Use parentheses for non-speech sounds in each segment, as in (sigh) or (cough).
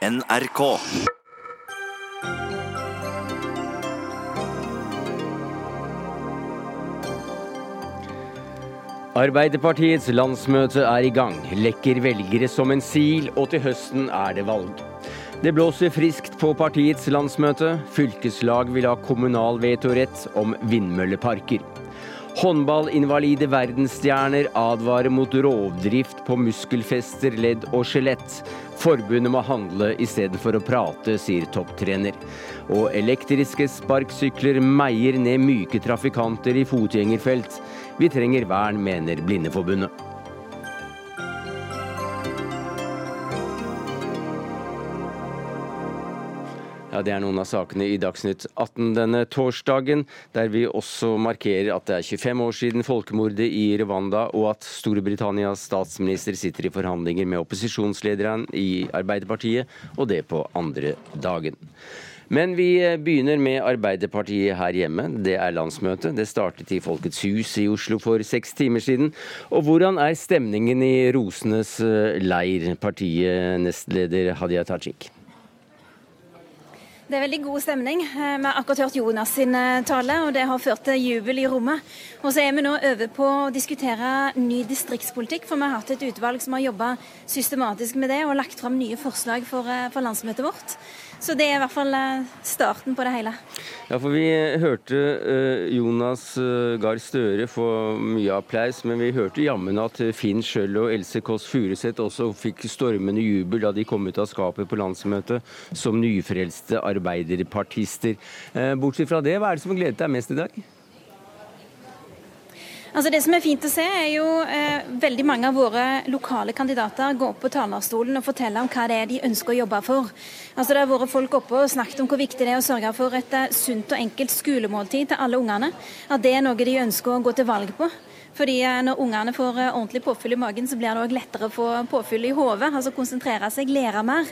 NRK. Arbeiderpartiets landsmøte er i gang. Lekker velgere som en sil, og til høsten er det valg. Det blåser friskt på partiets landsmøte. Fylkeslag vil ha kommunal vetorett om vindmølleparker. Håndballinvalide verdensstjerner advarer mot rovdrift på muskelfester, ledd og skjelett. Forbundet må handle istedenfor å prate, sier topptrener. Og elektriske sparksykler meier ned myke trafikanter i fotgjengerfelt. Vi trenger vern, mener Blindeforbundet. Det er noen av sakene i Dagsnytt 18 denne torsdagen, der vi også markerer at det er 25 år siden folkemordet i Rwanda, og at Storbritannias statsminister sitter i forhandlinger med opposisjonslederen i Arbeiderpartiet, og det på andre dagen. Men vi begynner med Arbeiderpartiet her hjemme. Det er landsmøte. Det startet i Folkets hus i Oslo for seks timer siden. Og hvordan er stemningen i rosenes leir, partiet nestleder Hadia Tajik? Det er veldig god stemning. Vi har akkurat hørt Jonas sin tale, og det har ført til jubel i rommet. Og så er vi nå over på å diskutere ny distriktspolitikk, for vi har hatt et utvalg som har jobba systematisk med det og lagt fram nye forslag for, for landsmøtet vårt. Så det er i hvert fall starten på det hele. Ja, for Vi hørte Jonas Gahr Støre få mye applaus, men vi hørte jammen at Finn Schjøll og Else Kåss Furuseth også fikk stormende jubel da de kom ut av skapet på landsmøtet som nyfrelste arbeiderpartister. Bortsett fra det, hva er det som gledet deg mest i dag? Altså Det som er fint å se, er jo eh, veldig mange av våre lokale kandidater går opp på talerstolen og forteller om hva det er de ønsker å jobbe for. Altså Det har vært folk oppe og snakket om hvor viktig det er å sørge for et uh, sunt og enkelt skolemåltid til alle ungene. At det er noe de ønsker å gå til valg på. Fordi Når ungene får ordentlig påfyll i magen, så blir det òg lettere å få påfyll i hodet. Altså konsentrere seg, lære mer.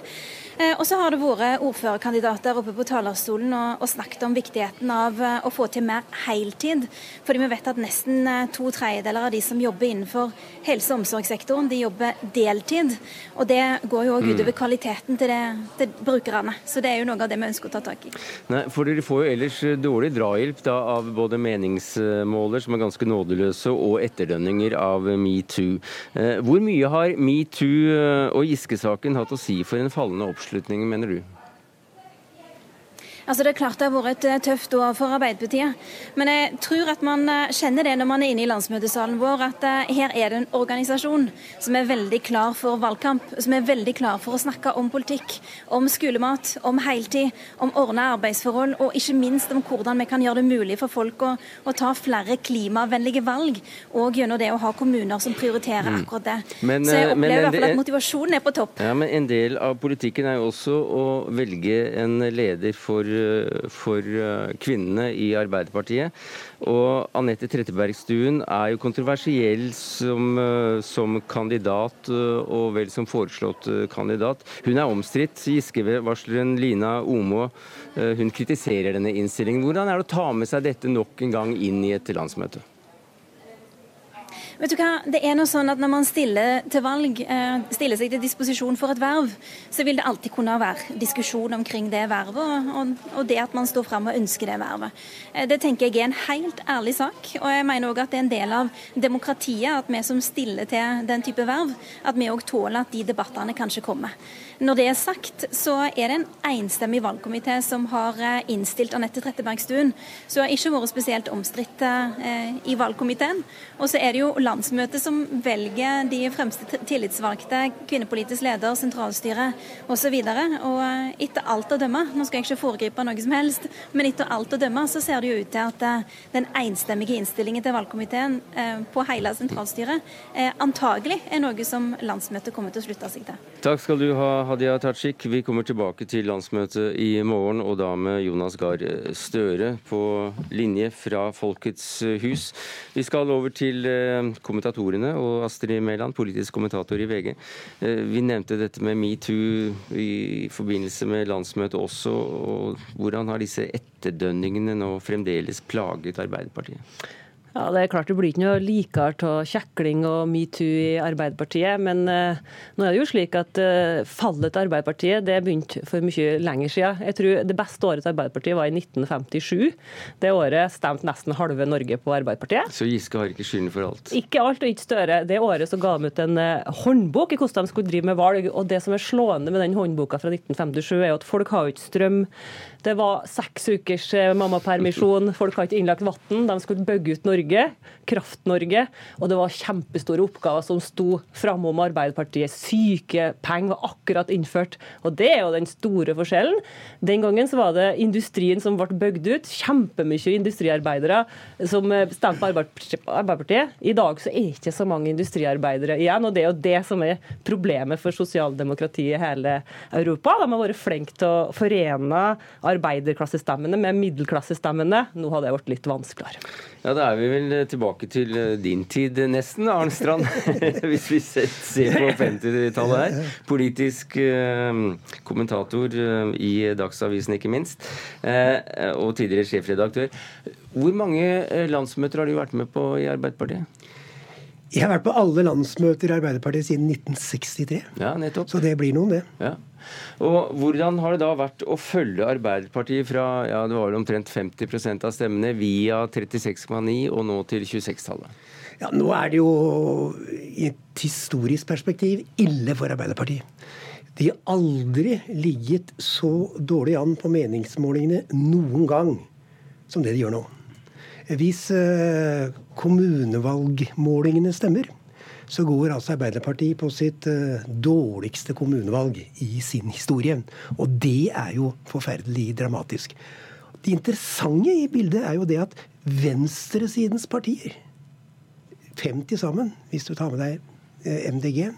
Og så har det vært ordførerkandidater oppe på talerstolen og, og snakket om viktigheten av å få til mer heltid. Fordi vi vet at nesten to tredjedeler av de som jobber innenfor helse- og omsorgssektoren, de jobber deltid. Og det går jo òg utover kvaliteten til, det, til, brukerne. Så det er jo noe av det vi ønsker å ta tak i. Nei, for dere får jo ellers dårlig drahjelp da, av både meningsmåler, som er ganske nådeløse, og etterdønninger av metoo. Hvor mye har metoo og Giske-saken hatt å si for en fallende oppslutning, mener du? Altså Det er klart det har vært et tøft år for Arbeiderpartiet. Men jeg tror at man kjenner det når man er inne i landsmøtesalen vår, at her er det en organisasjon som er veldig klar for valgkamp. Som er veldig klar for å snakke om politikk, om skolemat, om heltid, om ordna arbeidsforhold, og ikke minst om hvordan vi kan gjøre det mulig for folk å, å ta flere klimavennlige valg. Og gjennom det å ha kommuner som prioriterer akkurat det. Men, Så jeg opplever men i hvert fall at motivasjonen er på topp. Ja, men En del av politikken er jo også å velge en leder for, for eh, kvinnene i Arbeiderpartiet. Og Anette Trettebergstuen er jo kontroversiell som, eh, som kandidat, eh, og vel som foreslått eh, kandidat. Hun er omstridt. Giske-varsleren Lina Omo eh, hun kritiserer denne innstillingen. Hvordan er det å ta med seg dette nok en gang inn i et landsmøte? Vet du hva? Det er noe sånn at Når man stiller til valg, eh, stiller seg til disposisjon for et verv, så vil det alltid kunne være diskusjon omkring det vervet, og, og, det at man står fram og ønsker det vervet. Eh, Det tenker jeg er en helt ærlig sak. og jeg mener også at det er en del av demokratiet at vi som stiller til den type verv, at vi òg tåler at de debattene kanskje kommer. Når det er sagt, så er det en enstemmig valgkomité som har eh, innstilt Anette Trettebergstuen. Så har ikke vært spesielt omstridt eh, i valgkomiteen. Og så er det jo landsmøtet som velger de fremste tillitsvalgte, kvinnepolitisk leder, sentralstyre osv. Og og etter alt å dømme, nå skal jeg ikke foregripe noe som helst, men etter alt å dømme så ser det jo ut til at eh, den enstemmige innstillingen til valgkomiteen eh, på hele sentralstyret eh, antagelig er noe som landsmøtet kommer til å slutte seg til. Takk skal du ha, Hadia Tajik. Vi kommer tilbake til landsmøtet i morgen, og da med Jonas Gahr Støre på linje fra Folkets hus. Vi skal over til eh, kommentatorene og Astrid Mæland, politisk kommentator i VG. Eh, Vi nevnte dette med metoo i forbindelse med landsmøtet også. og Hvordan har disse etterdønningene nå fremdeles plaget Arbeiderpartiet? Ja, Det er klart det blir ikke noe likere av kjekling og metoo i Arbeiderpartiet. Men uh, nå er det jo slik at uh, fallet til Arbeiderpartiet det begynte for mye lenger siden. Jeg tror Det beste året til Arbeiderpartiet var i 1957. Det året stemte nesten halve Norge på Arbeiderpartiet. Så Giske har ikke skylden for alt? Ikke alt og ikke Støre. Det året så ga de ut en uh, håndbok i hvordan de skulle drive med valg. og Det som er slående med den håndboka fra 1957, er jo at folk har jo ikke strøm. Det var seks ukers mammapermisjon, folk har ikke innlagt vann. De skulle bygge ut Norge. Norge, Kraft-Norge, og det var kjempestore oppgaver som sto framom Arbeiderpartiet. Sykepenger var akkurat innført, og det er jo den store forskjellen. Den gangen så var det industrien som ble bygd ut. Kjempemye industriarbeidere som stemte på Arbeiderpartiet. I dag så er det ikke så mange industriarbeidere igjen, og det er jo det som er problemet for sosialdemokratiet i hele Europa. De har vært flinke til å forene arbeiderklassestemmene med middelklassestemmene. Nå har det blitt litt vanskeligere. Ja, Da er vi vel tilbake til eh, din tid nesten, Arnstrand. (laughs) Hvis vi ser på 50-tallet her. Politisk eh, kommentator eh, i Dagsavisen, ikke minst. Eh, og tidligere sjefredaktør. Hvor mange eh, landsmøter har du vært med på i Arbeiderpartiet? Jeg har vært på alle landsmøter i Arbeiderpartiet siden 1963. Ja, nettopp. Så det blir noen, det. Ja. Og Hvordan har det da vært å følge Arbeiderpartiet fra ja, det var omtrent 50% av stemmene via 36,9 og nå til 26-tallet? Ja, Nå er det jo i et historisk perspektiv ille for Arbeiderpartiet. De har aldri ligget så dårlig an på meningsmålingene noen gang som det de gjør nå. Hvis eh, kommunevalgmålingene stemmer, så går altså Arbeiderpartiet på sitt uh, dårligste kommunevalg i sin historie. Og det er jo forferdelig dramatisk. Det interessante i bildet er jo det at venstresidens partier, 50 sammen, hvis du tar med deg eh, MDG,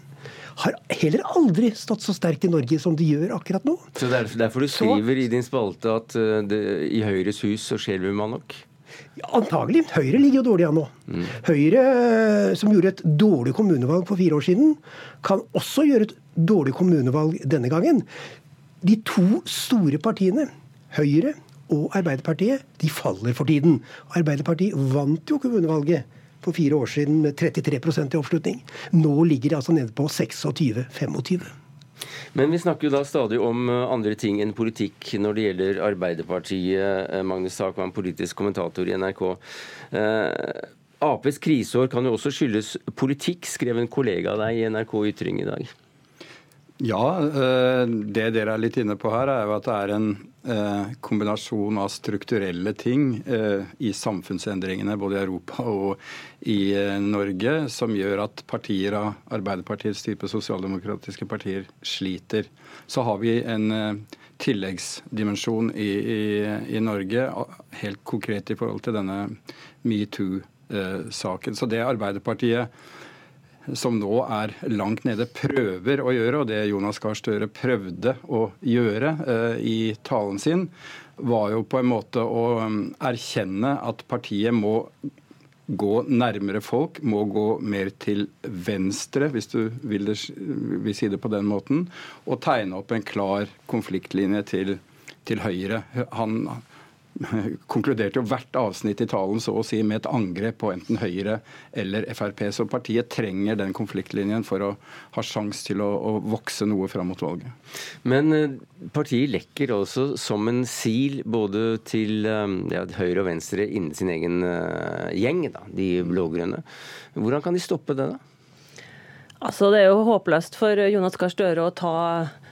har heller aldri stått så sterkt i Norge som de gjør akkurat nå. Så det er derfor du skriver så, i din spalte at uh, det, i Høyres hus så skjelver man nok? Antagelig. Høyre ligger jo dårlig an nå. Mm. Høyre, eh, som gjorde et dårlig kommunevalg for fire år siden, kan også gjøre et dårlig kommunevalg denne gangen. De to store partiene, Høyre og Arbeiderpartiet, de faller for tiden. Arbeiderpartiet vant jo kommunevalget for fire år siden med 33% i oppslutning. Nå ligger de altså nede på 26-25. Men vi snakker jo da stadig om eh, andre ting enn politikk når det gjelder Arbeiderpartiet. Eh, Magnus Takvam, politisk kommentator i NRK. Eh, Aps kriseår kan jo også skyldes politikk, skrev en kollega av deg i NRK Ytring i dag. Ja, det dere er litt inne på her, er jo at det er en kombinasjon av strukturelle ting eh, i samfunnsendringene både i Europa og i Norge som gjør at partier av Arbeiderpartiets type sosialdemokratiske partier sliter. Så har vi en tilleggsdimensjon i, i, i Norge, helt konkret i forhold til denne metoo-saken. Så det Arbeiderpartiet som nå er langt nede, prøver å gjøre, og det Jonas Gahr Støre prøvde å gjøre eh, i talen sin, var jo på en måte å um, erkjenne at partiet må gå nærmere folk, må gå mer til venstre, hvis du vil, det, vil si det på den måten, og tegne opp en klar konfliktlinje til, til høyre. Han (laughs) konkluderte jo hvert avsnitt i talen så å si med et angrep på enten Høyre eller Frp. Så partiet trenger den konfliktlinjen for å ha sjanse til å, å, vokse noe fram mot valget. Men eh, partiet lekker også som en sil både til eh, ja, høyre og venstre innen sin egen uh, gjeng, da, de blå-grønne. Hvordan kan de stoppe det, da? Altså, Det er jo håpløst for Jonas Gahr Støre å ta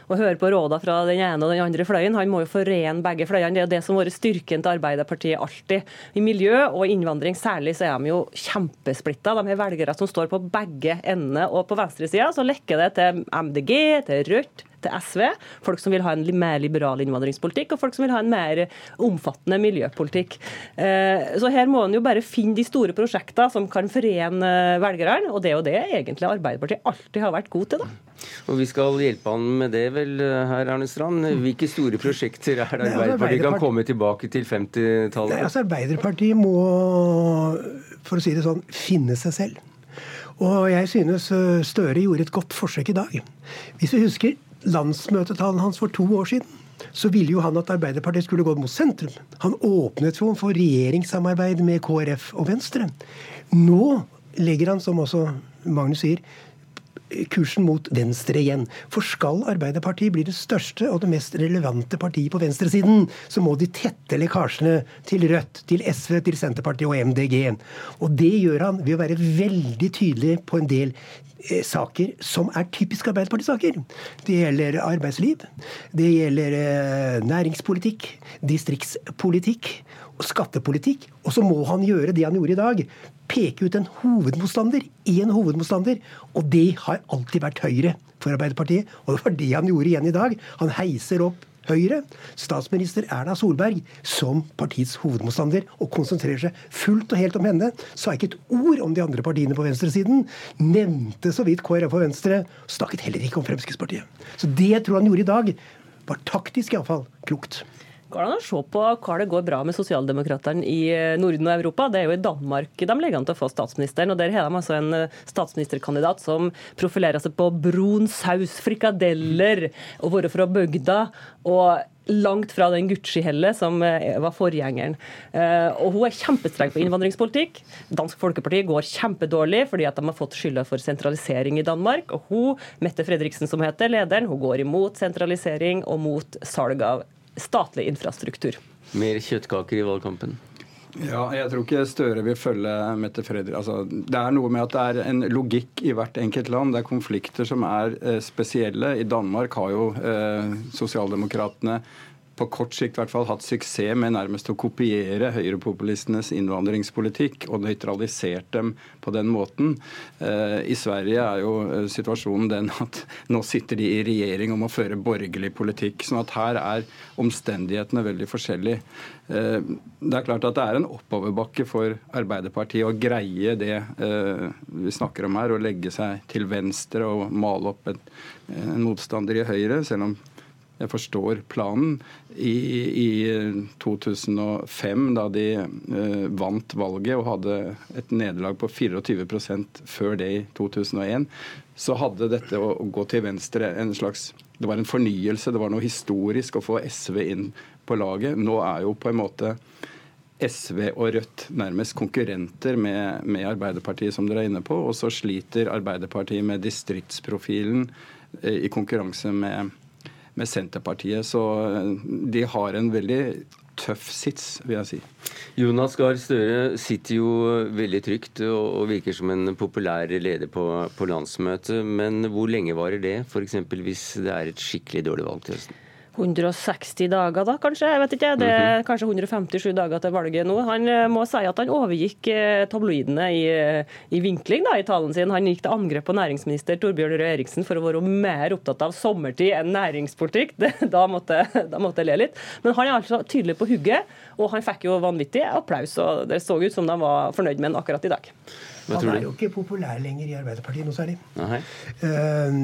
og høre på rådene fra den ene og den andre fløyen. Han må jo forene begge fløyene. Det er det som har vært styrken til Arbeiderpartiet alltid. I miljø og innvandring særlig så er de jo kjempesplitta. De har velgere som står på begge endene. Og på venstresida så lekker det til MDG, til Rødt, til SV. Folk som vil ha en mer liberal innvandringspolitikk, og folk som vil ha en mer omfattende miljøpolitikk. Eh, så her må en jo bare finne de store prosjektene som kan forene velgerne, og det er jo det egentlig Arbeiderpartiet alltid har vært god til. da. Og vi skal hjelpe han med det, vel, her Arne Strand. Hvilke store prosjekter er det Arbeiderpartiet kan komme tilbake til 50-tallet? Altså Arbeiderpartiet må, for å si det sånn, finne seg selv. Og jeg synes Støre gjorde et godt forsøk i dag. Hvis vi husker landsmøtetalen hans for to år siden, så ville jo han at Arbeiderpartiet skulle gå mot sentrum. Han åpnet jo for regjeringssamarbeid med KrF og Venstre. Nå legger han, som også Magnus sier, kursen mot venstre igjen. For skal Arbeiderpartiet bli det største og det mest relevante partiet på venstresiden, så må de tette lekkasjene til Rødt, til SV, til Senterpartiet og MDG. Og det gjør han ved å være veldig tydelig på en del saker som er typiske Arbeiderparti-saker. Det gjelder arbeidsliv, det gjelder eh, næringspolitikk, distriktspolitikk og skattepolitikk. Og så må han gjøre det han gjorde i dag peke ut en hovedmotstander, én hovedmotstander. Og det har alltid vært Høyre for Arbeiderpartiet. Og det var det han gjorde igjen i dag. Han heiser opp Høyre, statsminister Erna Solberg, som partiets hovedmotstander, og konsentrerer seg fullt og helt om henne. Sa ikke et ord om de andre partiene på venstresiden. Nevnte så vidt KrF og Venstre. Snakket heller ikke om Fremskrittspartiet. Så det jeg tror han gjorde i dag, var taktisk iallfall klokt. Går an å se på hva det går bra med sosialdemokratene i eh, Norden og Europa? Det er jo i Danmark de ligger an til å få statsministeren. og Der har de altså en eh, statsministerkandidat som profilerer seg på brun saus, frikadeller og vært fra bygda. og langt fra den Gucci-hellet som eh, var forgjengeren. Og Hun er kjempestreng på innvandringspolitikk. Dansk Folkeparti går kjempedårlig fordi at de har fått skylda for sentralisering i Danmark. Og hun, Mette Fredriksen, som heter lederen, hun går imot sentralisering og mot salg av statlig infrastruktur. Mer kjøttkaker i valgkampen? Ja, jeg tror ikke Støre vil følge Mette Fredrik. Altså, det er noe med at det er en logikk i hvert enkelt land. Det er konflikter som er eh, spesielle. I Danmark har jo eh, sosialdemokratene på kort sikt i hvert fall hatt suksess med nærmest å kopiere høyrepopulistenes innvandringspolitikk og nøytralisert dem på den måten. Eh, I Sverige er jo eh, situasjonen den at nå sitter de i regjering om å føre borgerlig politikk. sånn at her er omstendighetene veldig forskjellige. Eh, det er klart at det er en oppoverbakke for Arbeiderpartiet å greie det vi snakker om her, å legge seg til venstre og male opp en, en motstander i Høyre, selv om jeg forstår planen. I, i 2005, da de eh, vant valget og hadde et nederlag på 24 før det i 2001, så hadde dette å, å gå til venstre en slags Det var en fornyelse, det var noe historisk å få SV inn på laget. Nå er jo på en måte SV og Rødt nærmest konkurrenter med, med, Arbeiderpartiet, som dere er inne på. Og så sliter Arbeiderpartiet med distriktsprofilen eh, i konkurranse med med Senterpartiet. Så eh, de har en veldig tøff sits, vil jeg si. Jonas Gahr Støre sitter jo veldig trygt og virker som en populær leder på, på landsmøtet. Men hvor lenge varer det, f.eks. hvis det er et skikkelig dårlig valg til høsten? 160 dager, da, kanskje. Jeg vet ikke. Det er mhm. kanskje 157 dager til valget nå. Han eh, må si at han overgikk eh, tabloidene i, eh, i vinkling da, i talen sin. Han gikk til angrep på næringsminister Torbjørn Røe Eriksen for å være mer opptatt av sommertid enn næringspolitikk. (laughs) Det, da, måtte, da måtte jeg le litt. Men han er altså tydelig på hugget, og han fikk jo vanvittig applaus. og Det så ut som de var fornøyd med han akkurat i dag. Han er jo ikke populær lenger i Arbeiderpartiet noe særlig. Nei. Eh,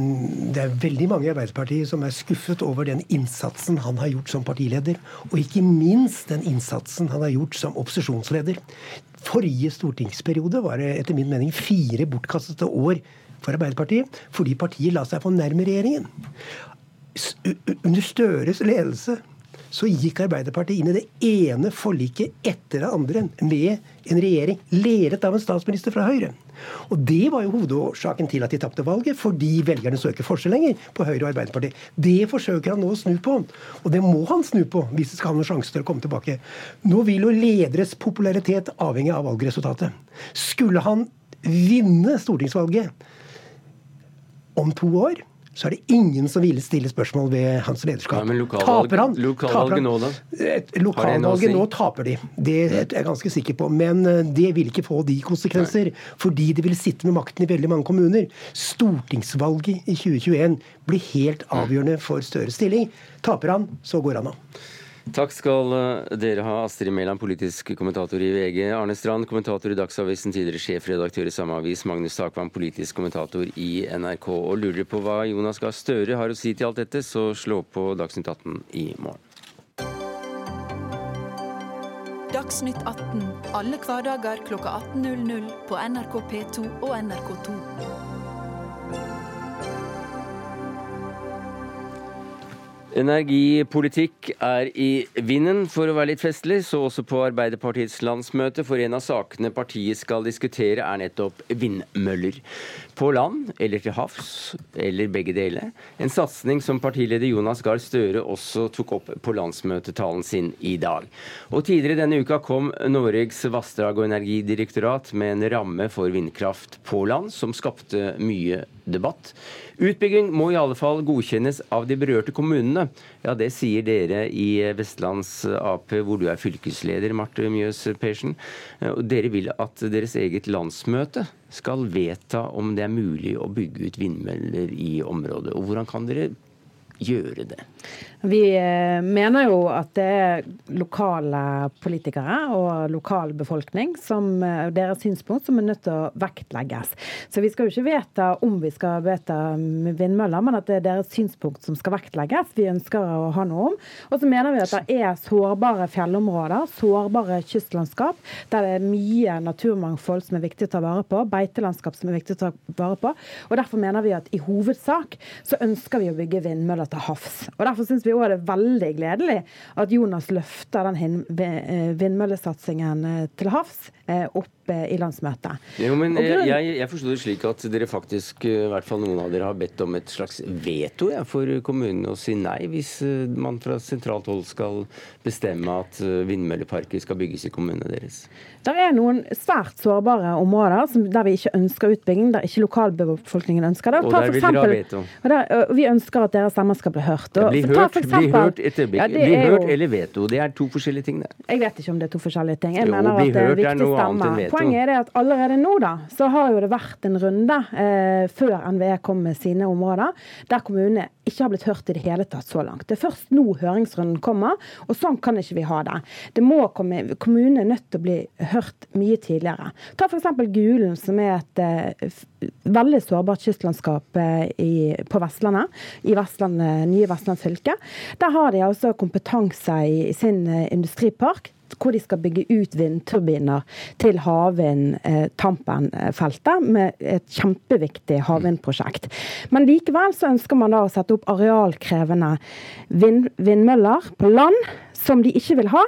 det er veldig mange i Arbeiderpartiet som er skuffet over den innsatsen han har gjort som partileder. Og ikke minst den innsatsen han har gjort som opposisjonsleder. Forrige stortingsperiode var det etter min mening fire bortkastede år for Arbeiderpartiet fordi partiet la seg for nærme regjeringen. Under Støres ledelse så gikk Arbeiderpartiet inn i det ene forliket etter det andre med en regjering ledet av en statsminister fra Høyre. Og Det var jo hovedårsaken til at de tapte valget, fordi velgerne så ikke forskjell lenger på Høyre og Arbeiderpartiet. Det forsøker han nå å snu på, og det må han snu på hvis det skal ha noen sjanse til å komme tilbake. Nå vil jo lederes popularitet avhenge av valgresultatet. Skulle han vinne stortingsvalget om to år, så er det ingen som ville stille spørsmål ved hans lederskap. Ja, men lokalvalg, taper han, lokalvalget nå, da? Lokalvalget nå taper de. Det er jeg ganske sikker på. Men eh, det vil ikke få de konsekvenser, Nei. fordi de vil sitte med makten i veldig mange kommuner. Stortingsvalget i 2021 blir helt avgjørende for Støres stilling. Taper han, så går han av. Takk skal eh, dere ha, Astrid Mæland, politisk kommentator i VG, Arne Strand, kommentator i Dagsavisen, tidligere sjefredaktør i samme avis, Magnus Takvam, politisk kommentator i NRK. Og lurer dere på hva Jonas Gahr Støre har å si til alt dette, så slå på Dagsnytt 18 i morgen. Dagsnytt 18 alle hverdager kl 18.00 på NRK P2 og NRK2. Energipolitikk er i vinden, for å være litt festlig, så også på Arbeiderpartiets landsmøte. For en av sakene partiet skal diskutere, er nettopp vindmøller. På land eller til havs, eller begge deler. En satsing som partileder Jonas Gahr Støre også tok opp på landsmøtetalen sin i dag. Og Tidligere denne uka kom Norges vassdrag- og energidirektorat med en ramme for vindkraft på land, som skapte mye debatt. Utbygging må i alle fall godkjennes av de berørte kommunene. Ja, Det sier dere i Vestlands Ap, hvor du er fylkesleder, Marte Mjøs Persen. Dere vil at deres eget landsmøte skal vedta om det er mulig å bygge ut vindmøller i området. Og Hvordan kan dere gjøre det? Vi eh, mener jo at det er lokale politikere og lokal befolkning som eh, deres synspunkt som er nødt til å vektlegges. Så vi skal jo ikke vedta om vi skal vedta vindmøller, men at det er deres synspunkt som skal vektlegges. Vi ønsker å ha noe om. Og så mener vi at det er sårbare fjellområder, sårbare kystlandskap, der det er mye naturmangfold som er viktig å ta vare på, beitelandskap som er viktig å ta vare på. Og Derfor mener vi at i hovedsak så ønsker vi å bygge vindmøller til havs. Og Derfor syns vi òg det er veldig gledelig at Jonas løfter den eh, vindmøllesatsingen eh, til havs opp i landsmøtet. Jo, men Jeg, jeg, jeg forsto det slik at dere faktisk, i hvert fall noen av dere, har bedt om et slags veto ja, for kommunene å si nei, hvis man fra sentralt hold skal bestemme at vindmølleparker skal bygges i kommunene deres? Det er noen svært sårbare områder der vi ikke ønsker utbygging, der ikke lokalbefolkningen ønsker det. Og der vil dere ha veto? Der, vi ønsker at deres stemmer skal bli hørt. Og, bli hørt, eksempel, bli hørt et øyeblikk. Ja, bli hørt jo, eller veto. Det er to forskjellige ting. Det. Jeg vet ikke om det er to forskjellige ting. Jeg jo, mener at det er viktig stemme. Poenget er at allerede nå da, så har jo det vært en runde eh, før NVE kom med sine områder, der kommunene ikke har blitt hørt i det hele tatt så langt. Det er først nå høringsrunden kommer, og sånn kan ikke vi ha det. det må komme, Kommunene er nødt til å bli hørt mye tidligere. Ta f.eks. Gulen, som er et eh, veldig sårbart kystlandskap eh, i, på Vestlandet, i Vestland, nye Vestland fylke. Der har de altså kompetanse i, i sin eh, industripark hvor de skal bygge ut vindturbiner til havvind eh, Tampen-feltet, med et kjempeviktig havvindprosjekt. Men likevel så ønsker man da å sette opp arealkrevende vind, vindmøller på land som de ikke vil ha,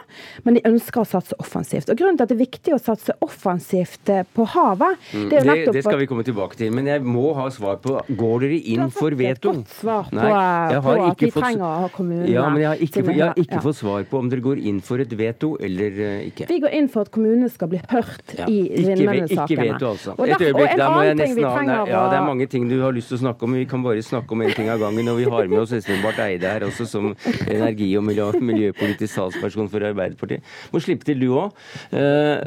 men de ønsker å satse offensivt. Og Grunnen til at det er viktig å satse offensivt eh, på havet mm, det, det, det, skal vi komme tilbake til, men jeg må ha svar på Går dere inn for veto? Du har fått et godt svar på, Nei, på at vi fått, trenger å ha kommunene Ja, men jeg har ikke, jeg har ikke ja. fått svar på om dere går inn for et veto eller uh, ikke. Vi går inn for at kommunene skal bli hørt ja. i vindmøllesakene. Ikke veto, altså. Et øyeblikk, der må jeg nesten ha Ja, det er mange ting du har lyst til å snakke om, men vi kan bare snakke om én ting av gangen. Og vi har med oss Espen Barth Eide her også som energi- og miljø, miljøpolitisk talsperson for Arbeiderpartiet. Må slippe til du òg. Eh,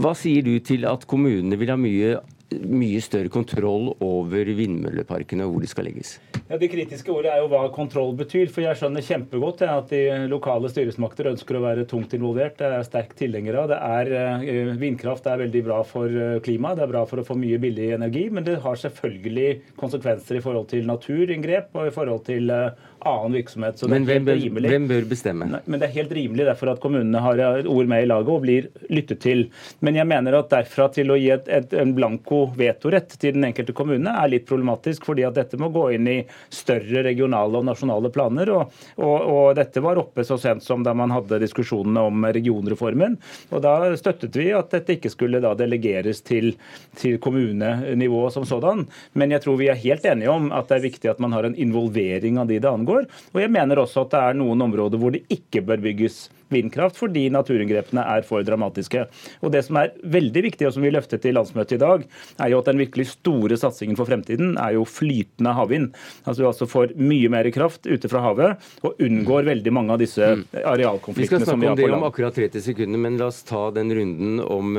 hva sier du til at kommunene vil ha mye mye større kontroll over vindmølleparkene og hvor de skal legges? Ja, Det kritiske ordet er jo hva kontroll betyr. For jeg skjønner kjempegodt ja, at de lokale styresmakter ønsker å være tungt involvert. Det er sterk tilhenger av. Eh, vindkraft er veldig bra for eh, klimaet, det er bra for å få mye billig energi. Men det har selvfølgelig konsekvenser i forhold til naturinngrep og i forhold til uh, annen virksomhet. men hvem bør, hvem bør, bestemme? Nei, men Det er helt rimelig derfor at kommunene har ord med i laget og blir lyttet til. Men jeg mener at derfra til å gi et, et, en blanko vetorett til den enkelte kommune er litt problematisk, fordi at dette må gå inn i større regionale og nasjonale planer. Og, og, og dette var oppe så sent som da man hadde diskusjonene om regionreformen. og Da støttet vi at dette ikke skulle da delegeres til, til kommunenivået som sådan. Men jeg tror vi er helt enige om at det er viktig at man har en involvering av de det angår angår. Og jeg mener også at det er noen områder hvor det ikke bør bygges vindkraft fordi naturinngrepene er for dramatiske. Og Det som er veldig viktig, og som vi løftet i landsmøtet i dag, er jo at den virkelig store satsingen for fremtiden er jo flytende havvind. Altså vi altså får mye mer kraft ute fra havet og unngår veldig mange av disse mm. arealkonfliktene som vi har på land. Vi skal snakke om det om akkurat 30 sekunder, men la oss ta den runden om,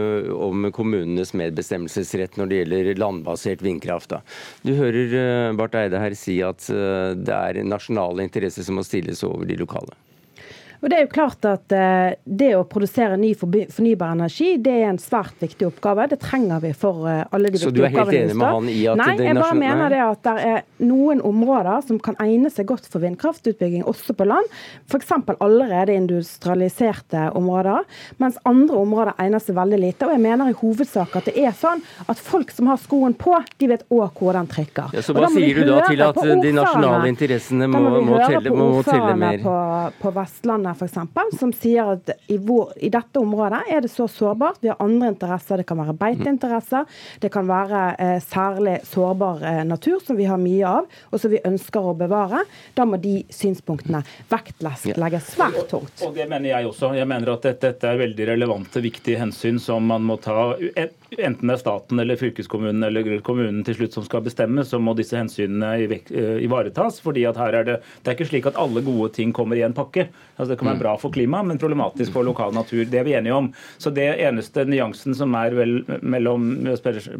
om kommunenes medbestemmelsesrett når det gjelder landbasert vindkraft. Da. Du hører eh, Barth Eide her si at eh, det er nasjonale interesser som må stilles over de lokale. Og Det er jo klart at uh, det å produsere ny fornybar energi det er en svært viktig oppgave. Det trenger vi for uh, alle de viktige oppgavene. Så du er helt enig med han i at Nei, jeg bare mener det at det er noen områder som kan egne seg godt for vindkraftutbygging, også på land. F.eks. allerede industrialiserte områder, mens andre områder egner seg veldig lite. Og jeg mener i hovedsak at det er sånn at folk som har skoen på, de vet òg hvor den trykker. Ja, så hva sier du da til at de nasjonale interessene må, må, må, telle, må telle mer? På, på Vestlandet f.eks., som sier at i, hvor, i, dette området er det så sårbart. Vi har andre interesser. Det kan være beiteinteresser. Det kan være eh, særlig sårbar eh, natur, som vi har mye av, og som vi ønsker å bevare. Da må de synspunktene vektlegges svært tungt. Og, og det mener jeg også. Jeg mener at dette, dette er veldig relevante, viktige hensyn som man må ta. Enten det er staten eller fylkeskommunen eller kommunen til slutt som skal bestemme, så må disse hensynene eh, ivaretas. fordi at her er det, det er ikke slik at alle gode ting kommer i en pakke. Altså Det kan være mm. bra for klimaet, men problematisk for lokal natur. Det er vi enige om. Så det eneste nyansen som er vel mellom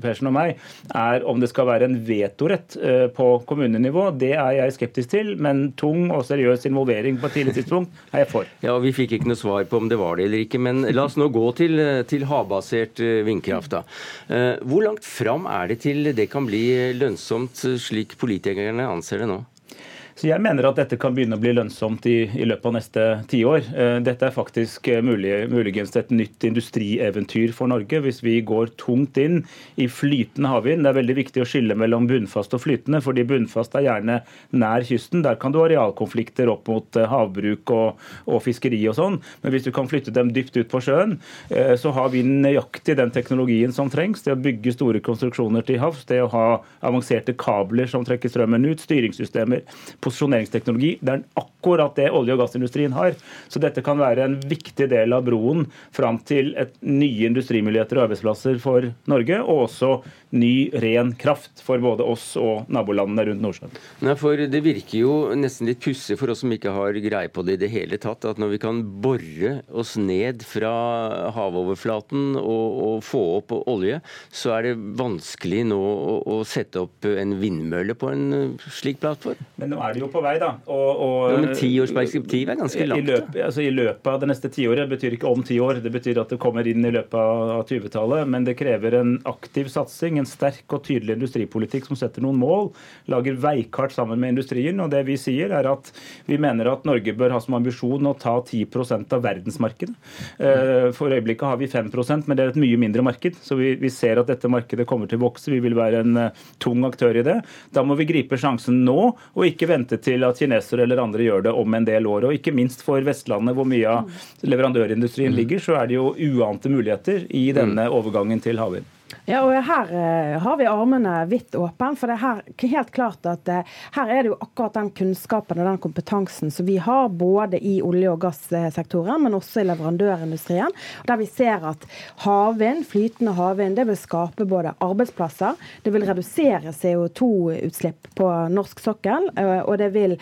Persen og meg, er om det skal være en vetorett eh, på kommunenivå. Det er jeg skeptisk til, men tung og seriøs involvering på et tidlig tidspunkt er jeg for. Ja, Vi fikk ikke noe svar på om det var det eller ikke, men la oss nå gå til, til havbasert eh, vindkraft. da. Eh, hvor langt fram er det til det kan bli lønnsomt, slik politikerne anser det nå? Så Jeg mener at dette kan begynne å bli lønnsomt i, i løpet av neste tiår. Eh, dette er faktisk eh, mulig, muligens et nytt industrieventyr for Norge hvis vi går tungt inn i flytende havvind. Det er veldig viktig å skille mellom bunnfast og flytende, fordi bunnfast er gjerne nær kysten. Der kan du ha realkonflikter opp mot eh, havbruk og, og fiskeri og sånn. Men hvis du kan flytte dem dypt ut på sjøen, så har vi nøyaktig den teknologien som trengs. Det å bygge store konstruksjoner til havs, det å ha avanserte kabler som trekker strømmen ut, styringssystemer. på posisjoneringsteknologi. Det er akkurat det olje- og gassindustrien har. Så dette kan være en viktig del av broen fram til et nye industrimuligheter og arbeidsplasser for Norge, og også ny, ren kraft for både oss og nabolandene rundt Nordsjøen. Nei, for Det virker jo nesten litt pussig for oss som ikke har greie på det i det hele tatt, at når vi kan bore oss ned fra havoverflaten og, og få opp olje, så er det vanskelig nå å, å, sette opp en vindmølle på en slik plattform? Men nå er det jo på vei, da. Og, og, ja, men tiårsperspektiv er ganske langt. I løpet, altså, I løpet av det neste tiåret betyr ikke om ti år, det betyr at det kommer inn i løpet av 20-tallet. Men det krever en aktiv satsing en sterk og tydelig industripolitikk som setter noen mål, lager veikart sammen med industrien. og Det vi sier er at vi mener at Norge bør ha som ambisjon å ta 10% av verdensmarkedet. Eh, for øyeblikket har vi 5% men det er et mye mindre marked. Så vi, vi ser at dette markedet kommer til å vokse. Vi vil være en uh, tung aktør i det. Da må vi gripe sjansen nå, og ikke vente til at kinesere eller andre gjør det om en del år. Og ikke minst for Vestlandet, hvor mye av leverandørindustrien ligger, så er det jo uante muligheter i denne overgangen til havvind. Ja, og Her eh, har vi armene vidt åpne. For det er helt klart at eh, her er det jo akkurat den kunnskapen og den kompetansen som vi har både i olje- og gassektoren, men også i leverandørindustrien. Der vi ser at havvind, flytende havvind, vil skape både arbeidsplasser, det vil redusere CO2-utslipp på norsk sokkel, uh, og det vil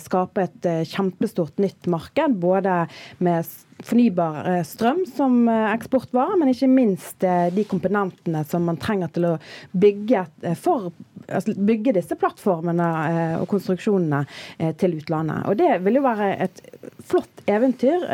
skape et kjempestort nytt marked, både med fornybar eh, strøm som eh, eksportvare, men ikke minst eh, de komponentene som man trenger til å bygge, for, altså bygge disse plattformene og konstruksjonene til utlandet. Og Det vil jo være et flott eventyr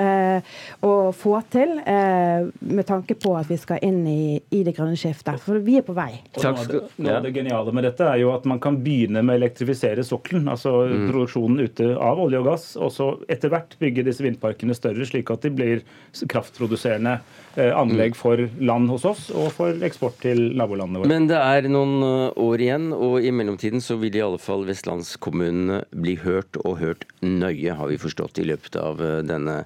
å få til, med tanke på at vi skal inn i, i det grønne skiftet. For vi er på vei. Noe av, det, noe av det geniale med dette er jo at man kan begynne med å elektrifisere sokkelen, altså mm. produksjonen ute av olje og gass, og så etter hvert bygge disse vindparkene større, slik at de blir kraftproduserende eh, anlegg mm. for land hos oss og for eksport til nabolandene våre. Men det er noen eh, år igjen, og i mellomtiden så vil i alle fall vestlandskommunene bli hørt, og hørt nøye, har vi forstått i løpet av eh, denne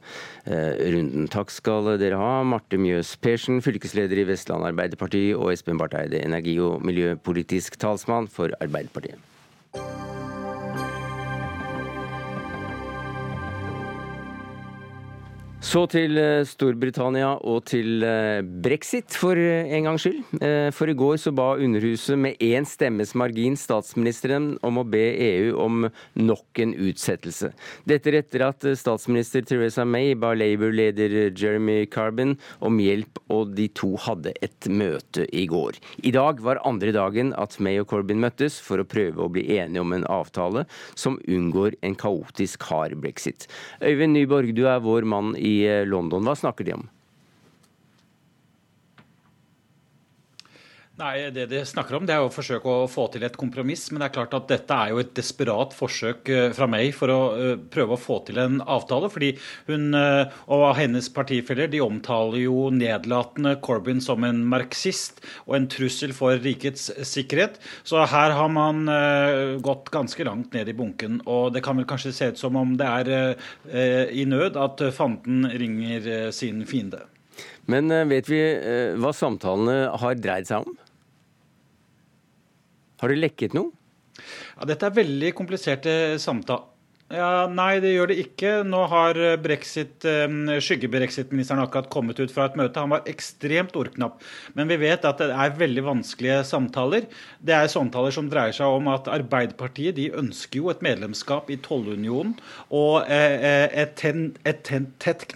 runden. Takk skal dere ha, Marte Mjøs Persen, fylkesleder i Vestland Arbeiderparti, og Espen Barth Eide, energi- og miljøpolitisk talsmann for Arbeiderpartiet. Så til eh, Storbritannia og til eh, brexit, for eh, en gangs skyld. For i går så ba Underhuset med én stemmes margin statsministeren om å be EU om nok en utsettelse. Dette etter at statsminister Theresa May ba Labour-leder Jeremy Carbon om hjelp, og de to hadde et møte i går. I dag var andre dagen at May og Corbyn møttes for å prøve å bli enige om en avtale som unngår en kaotisk hard brexit. Øyvind Nyborg, du er vår mann i i eh, London. Hva snakker de om? Nei, Det de snakker om det er å forsøke å få til et kompromiss. Men det er klart at dette er jo et desperat forsøk eh, fra meg for å eh, prøve å få til en avtale. fordi hun og hennes partifeller de omtaler jo nedlatende Corbyn som en marxist og en trussel for rikets sikkerhet. Så her har man gått ganske langt ned i bunken. Og det kan vel kanskje se ut som om det er i nød at fanden ringer sin fiende. Men vet vi hva samtalene har dreid seg om? Har det lekket noe? Ja, dette er veldig kompliserte samtaler. Ja, nei, det gjør det ikke. Nå har brexit, skygge-brexit-ministeren akkurat kommet ut fra et møte. Han var ekstremt ordknapp. Men vi vet at det er veldig vanskelige samtaler. Det er samtaler som dreier seg om at Arbeiderpartiet de ønsker jo et medlemskap i tollunionen og eh, eh, et, et tett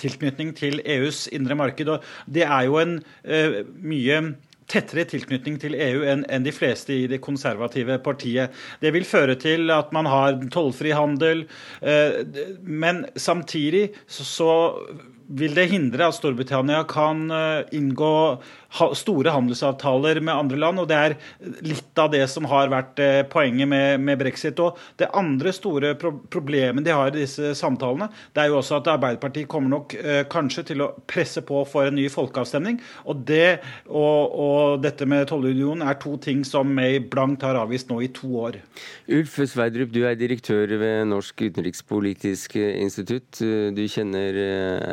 tilknytning til EUs indre marked. Og det er jo en uh, mye tettere tilknytning til EU enn en de fleste i det konservative partiet. Det vil føre til at man har tollfri handel, eh, men samtidig så vil det hindre at Storbritannia kan eh, inngå store handelsavtaler med andre land. og Det er litt av det som har vært eh, poenget med, med brexit. og Det andre store pro problemet de har i disse samtalene, det er jo også at Arbeiderpartiet kommer nok eh, kanskje til å presse på for en ny folkeavstemning. og Det og, og dette med tollunionen er to ting som May blankt har avvist nå i to år. Ulf Sveidrup, du er direktør ved Norsk utenrikspolitisk institutt. Du kjenner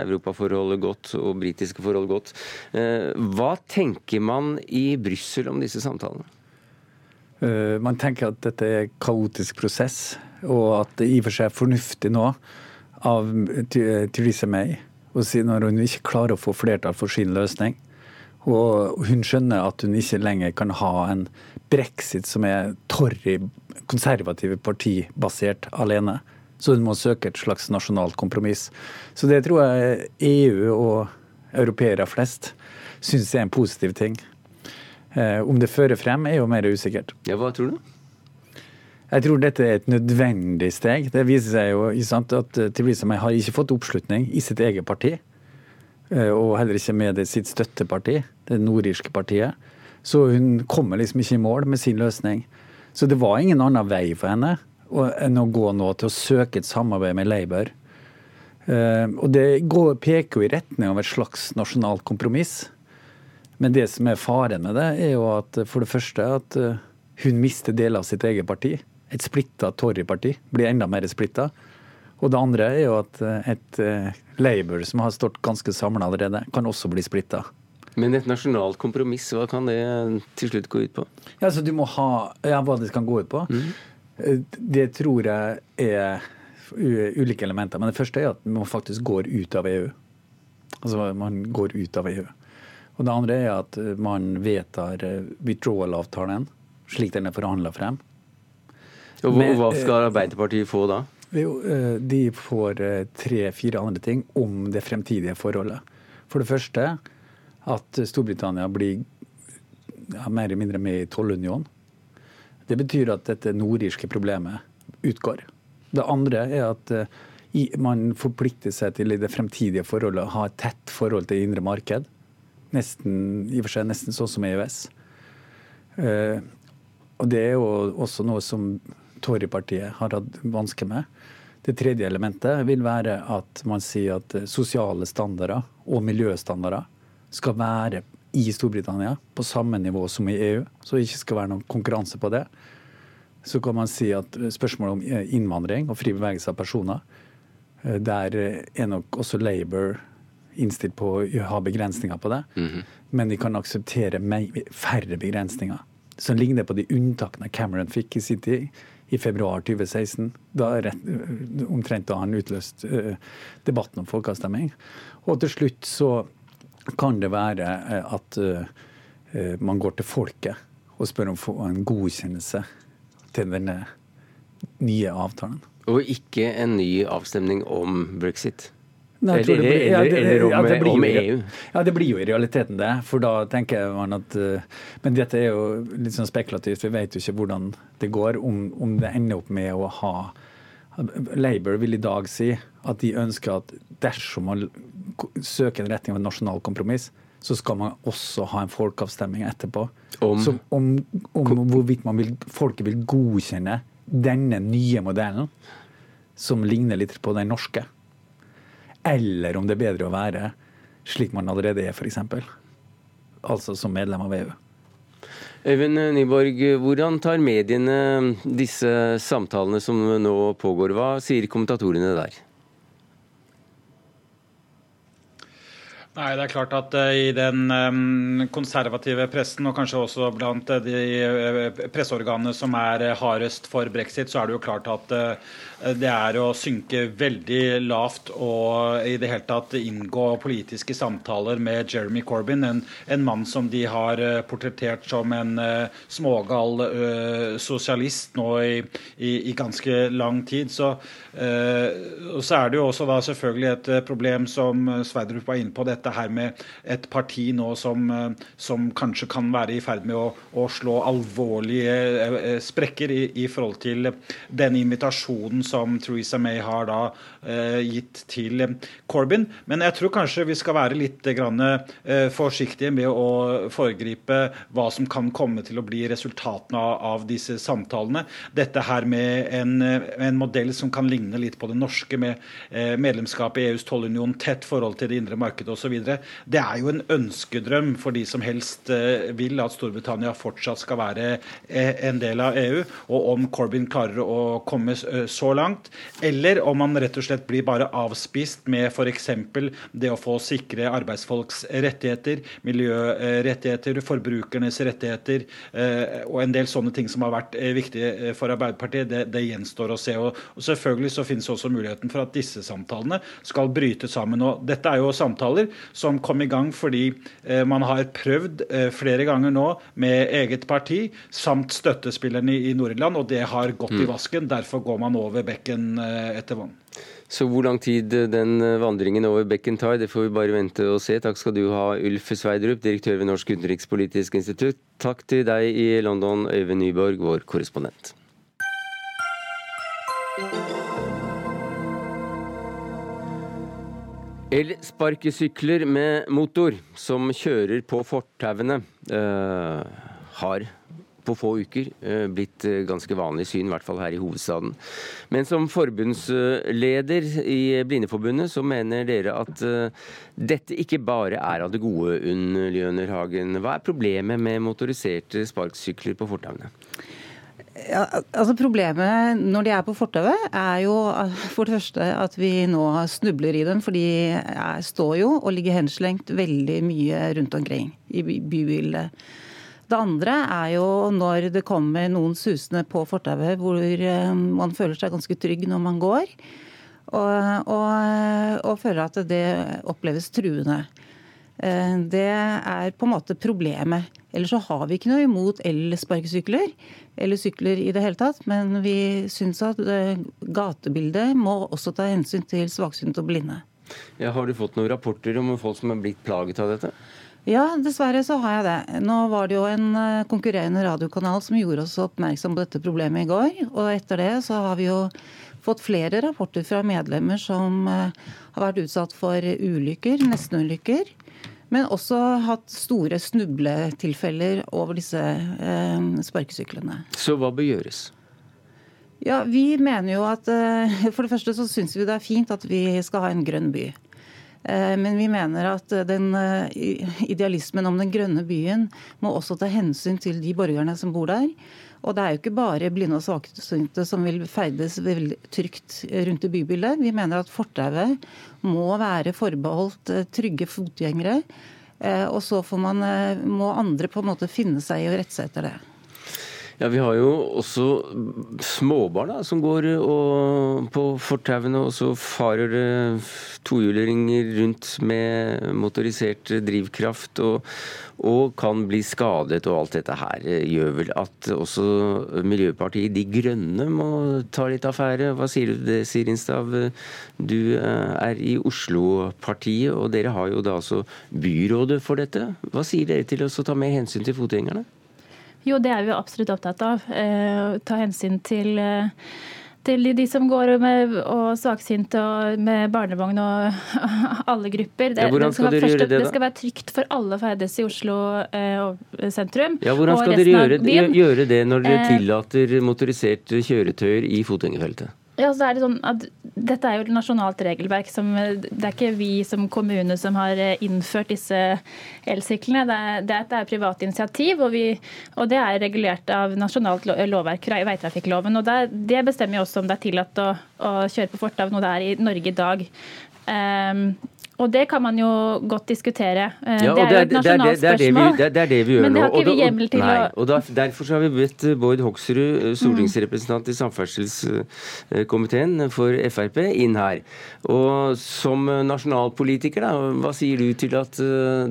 europaforholdet godt og britiske forhold godt. Eh, hva tenker man i Brussel om disse samtalene? Uh, man tenker at dette er en kaotisk prosess, og at det i og for seg er fornuftig nå av Theresa May å si når hun ikke klarer å få flertall for sin løsning. Og hun skjønner at hun ikke lenger kan ha en brexit som er Torry, konservative parti, basert alene. Så hun må søke et slags nasjonalt kompromiss. Så det tror jeg EU og europeere flest syns er en positiv ting. Eh, om det fører frem, er jo mer usikkert. Ja, Hva tror du? Jeg tror dette er et nødvendig steg. Det viser seg jo sant, at Tbilisi har ikke fått oppslutning i sitt eget parti. Eh, og heller ikke med sitt støtteparti, det nordirske partiet. Så hun kommer liksom ikke i mål med sin løsning. Så det var ingen annen vei for henne enn å gå nå til å søke et samarbeid med Labour. Og det går, peker jo i retning av et slags nasjonalt kompromiss. Men det som er faren med det, er jo at for det første at eh, hun mister deler av sitt eget parti. Et splitta Tory-parti blir enda mer splitta. Og det andre er jo at eh, et eh, Labour som har stått ganske samla allerede, kan også bli splitta. Men et nasjonalt kompromiss, hva kan det til slutt gå ut på? Ja, så Du må ha ja, hva det kan gå ut på. Mm. Det tror jeg er ulike elementer. Men det første er at man faktisk går ut av EU. Altså man går ut av EU. Og det andre er at eh, man vedtar eh, withdrawal-avtalen slik den er forhandla frem. Og Hva skal eh, Arbeiderpartiet få da? De får tre-fire andre ting om det fremtidige forholdet. For det første at Storbritannia blir ja, mer eller mindre med i tollunionen. Det betyr at dette nordirske problemet utgår. Det andre er at man forplikter seg til i det fremtidige forholdet å ha et tett forhold til indre marked. Nesten, i og for seg nesten sånn som EØS. Uh, og det er jo også noe som Tory-partiet har hatt vansker med. Det tredje elementet vil være at man sier at sosiale standarder og miljøstandarder skal være i Storbritannia på samme nivå som i EU, så det ikke skal være noen konkurranse på det. Så kan man si at spørsmålet om innvandring og fri bevegelse av personer, eh, der er nok også Labour innstilt på å ha begrensninger på det. Mm -hmm. Men de kan akseptere færre begrensninger. Som ligner på de unntakene Cameron fikk i sin tid i februar 2016. Da rett, omtrent da han utløste uh, debatten om folkeavstemning. Og til slutt så kan det være at uh, man går til folket og spør om å få en godkjennelse til denne nye avtalen. Og ikke en ny avstemning om brexit? Nei, eller, blir, ja, det, eller, om, ja, det blir, om, EU? Ja, det blir jo i realiteten det. For da tenker man at uh, Men dette er jo litt sånn spekulativt. Vi vet jo ikke hvordan det går. Om, om det ender opp med å ha Labour vil i dag si at de ønsker at dersom man søker en retning av et nasjonal kompromiss, så skal man også ha en folkeavstemning etterpå. Om, Så, om, om hvorvidt vil, folket vil godkjenne denne nye modellen, som ligner litt på den norske eller om det er bedre å være slik man allerede er, f.eks. Altså som medlem av EU. Øyvind Nyborg, hvordan tar mediene disse samtalene som nå pågår? Hva sier kommentatorene der? Nei, det er klart at uh, I den um, konservative pressen og kanskje også blant uh, de presseorganene som er hardest for brexit, så er det jo klart at det er å synke veldig lavt og i det hele tatt inngå politiske samtaler med Jeremy Corbyn, en, en mann som de har portrettert som en smågal sosialist nå i, i, i, ganske lang tid. Så, og så er det jo også da selvfølgelig et problem som Sverdrup var inne på. dette her med et parti nå som, eh, som kanskje kan være i ferd med å, å slå alvorlige eh, eh, sprekker i, i, forhold til den invitasjonen som Theresa May har da eh, gitt til Corbyn. Men jeg tror kanskje vi skal være litt eh, forsiktige med å foregripe hva som kan komme til å bli resultatene av, disse samtalene. Dette her med en, en, modell som kan ligne litt på det norske, med eh, medlemskap i EUs tollunion, tett forhold til det indre markedet osv. Det er jo en ønskedrøm for de som helst eh, vil at Storbritannia fortsatt skal være eh, en del av EU. Og om Corbyn klarer å komme eh, så langt, eller om man rett og slett blir bare avspist med f.eks. det å få sikre arbeidsfolks rettigheter, miljørettigheter, forbrukernes rettigheter og en del sånne ting som har vært viktige for Arbeiderpartiet, det, det gjenstår å se. Og, selvfølgelig så finnes også muligheten for at disse samtalene skal bryte sammen. og Dette er jo samtaler som kom i gang fordi eh, man har prøvd eh, flere ganger nå med eget parti samt støttespillerne i Nord-Irland, og det har gått mm. i vasken. Derfor går man over bekken eh, etter vann. Så hvor lang tid den vandringen over bekken tar, det får vi bare vente og se. Takk skal du ha, Ulf Sveidrup, direktør ved Norsk utenrikspolitisk institutt. Takk til deg i London, Øyvind Nyborg, vår korrespondent. Elsparkesykler med motor som kjører på fortauene, uh, har på få uker uh, blitt uh, ganske vanlig syn, i hvert fall her i hovedstaden. Men som forbundsleder i Blindeforbundet så mener dere at dette ikke bare er av det gode, Unn Ljøner Hagen. Hva er problemet med motoriserte sparkesykler på fortauene? Ja, altså Problemet når de er på fortauet, er jo for det første at vi nå snubler i dem. For de står jo og ligger henslengt veldig mye rundt omkring i bybildet. Det andre er jo når det kommer noen susende på fortauet hvor eh, man føler seg ganske trygg når man går, og, og, og føler at det oppleves truende. Eh, det er på en måte problemet. Ellers så har vi ikke noe imot elsparkesykler eller sykler i det hele tatt. Men vi syns at eh, gatebildet må også ta hensyn til svaksynte og blinde. Ja, har du fått noen rapporter om folk som er blitt plaget av dette? Ja, dessverre så har jeg det. Nå var det jo en eh, konkurrerende radiokanal som gjorde oss oppmerksom på dette problemet i går. Og etter det så har vi jo fått flere rapporter fra medlemmer som eh, har vært utsatt for ulykker, nestenulykker. Men også hatt store snubletilfeller over disse eh, sparkesyklene. Så hva bør gjøres? Ja, Vi mener jo at eh, (laughs) For det første så syns vi det er fint at vi skal ha en grønn by. Eh, men vi mener at den eh, idealismen om den grønne byen må også ta hensyn til de borgerne som bor der. Og det er jo ikke bare blinde og svaksynte som vil ferdes veldig trygt rundt i bybildet. Vi mener at fortauet må være forbeholdt eh, trygge fotgjengere. Eh, og så man, eh, må andre på en måte finne seg i å rette seg etter det. Ja, Vi har jo også småbarn da, som går og, på fortauene, og så farer det tohjulinger rundt med motorisert drivkraft. og og kan bli skadet. Og alt dette her gjør vel at også Miljøpartiet De Grønne må ta litt affære. Hva sier du til det, Sirin Stav? Du eh, er i Oslo-partiet, og dere har jo da altså byrådet for dette. Hva sier dere til å ta mer hensyn til fotgjengerne? Jo, det er vi absolutt opptatt av. Eh, ta hensyn til eh, til de som går med, og svaksynte og med barnevogn og (laughs) alle grupper. Det, ja, hvordan skal, dere gjøre det, da? Det skal være trygt for alle å ferdes i Oslo eh, sentrum. Ja, Hvordan skal dere gjøre, gjøre, det når dere eh, tillater motoriserte kjøretøyer i fotgjengerfeltet? Ja, så er det sånn at Dette er jo et nasjonalt regelverk. Som, det er ikke vi som kommune som har eh, innført disse elsyklene. Det er, det er et privat initiativ, og, vi, og, det er regulert av nasjonalt lovverk, veitrafikkloven. og det, det bestemmer jo også om det er tillatt å, å kjøre på fortau når det er i Norge i dag. Um, og det kan man jo godt diskutere. Eh, ja, det er jo et nasjonalt spørsmål. Det, det, er det vi gjør nå. Men det har ikke vi hjemmel til nei, å og da, Derfor har vi bedt eh, Bård Hoksrud, eh, stortingsrepresentant i samferdselskomiteen for Frp, inn her. Og som nasjonalpolitiker, da, hva sier du til at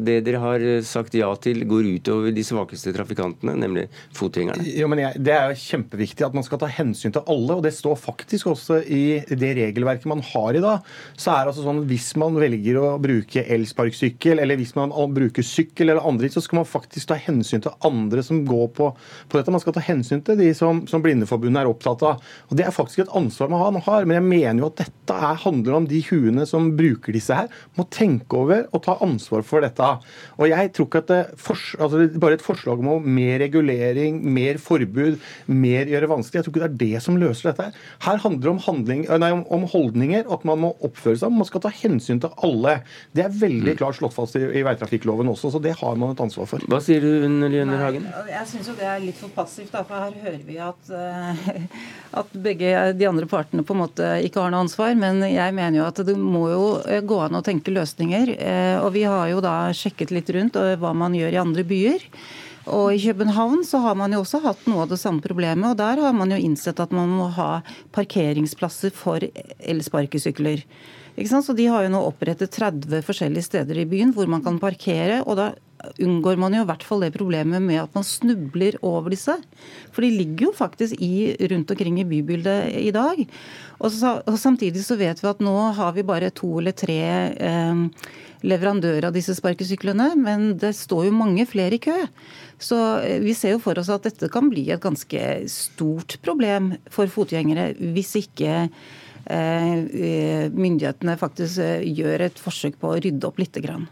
det dere har sagt ja til, går utover de svakeste trafikantene, nemlig fotgjengerne? Jo, men jeg, Det er jo kjempeviktig at man skal ta hensyn til alle, og det står faktisk også i det regelverket man har i dag. Så er det altså sånn hvis man velger velger å bruke elsparkesykkel, eller hvis man bruker sykkel eller andre, så skal man faktisk ta hensyn til andre som går på, på dette. Man skal ta hensyn til de som, som Blindeforbundet er opptatt av. Og Det er faktisk et ansvar man har. Men jeg mener jo at dette er, handler om de huene som bruker disse her, må tenke over og ta ansvar for dette. Og jeg tror ikke at det, for, altså det bare et forslag om mer regulering, mer forbud, mer gjøre vanskelig, jeg tror ikke det er det som løser dette. Her handler det om, handling, nei, om holdninger, at man må oppføre seg. Man skal ta hensyn til alle alle. Det er veldig mm. klart slått fast i, i veitrafikkloven også, så det har man et ansvar for. Hva sier du, Liene Hagen? Jeg syns jo det er litt for passivt, da, for her hører vi at, uh, at begge de andre partene på en måte ikke har noe ansvar. Men jeg mener jo at det må jo eh, gå an å tenke løsninger. Uh, og vi har jo da sjekket litt rundt uh, hva man gjør i andre byer. Og I København så har man jo også hatt noe av det samme problemet. og Der har man jo innsett at man må ha parkeringsplasser for elsparkesykler. Så De har jo nå opprettet 30 forskjellige steder i byen hvor man kan parkere. og da unngår man jo i hvert fall det problemet med at man snubler over disse. For de ligger jo faktisk i, rundt omkring i bybildet i dag. Og, så, og, Samtidig så vet vi at nå har vi bare to eller tre eh, leverandører av disse sparkesyklene, men det står jo mange flere i kø. Så eh, vi ser jo for oss at dette kan bli et ganske stort problem for fotgjengere hvis ikke myndighetene faktisk eh, gjør et forsøk på å rydde opp litt. Grann.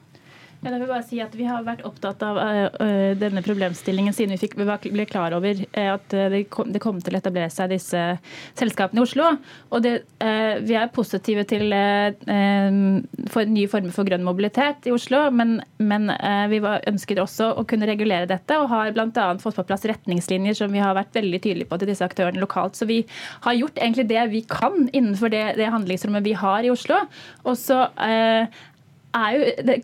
Jeg vil bare si at Vi har vært opptatt av uh, denne problemstillingen siden vi, fikk, vi ble klar over uh, at det kom, det kom, til å etablere seg disse selskapene i Oslo. Og det, Vi er positive til for nye former for grønn mobilitet i Oslo, men, men vi var, ønsket også å kunne regulere dette, og har bl.a. fått på plass retningslinjer som vi har vært veldig tydelige på til disse aktørene lokalt. Så vi har gjort egentlig det vi kan innenfor det, det handlingsrommet vi har i Oslo. Og så er jo det,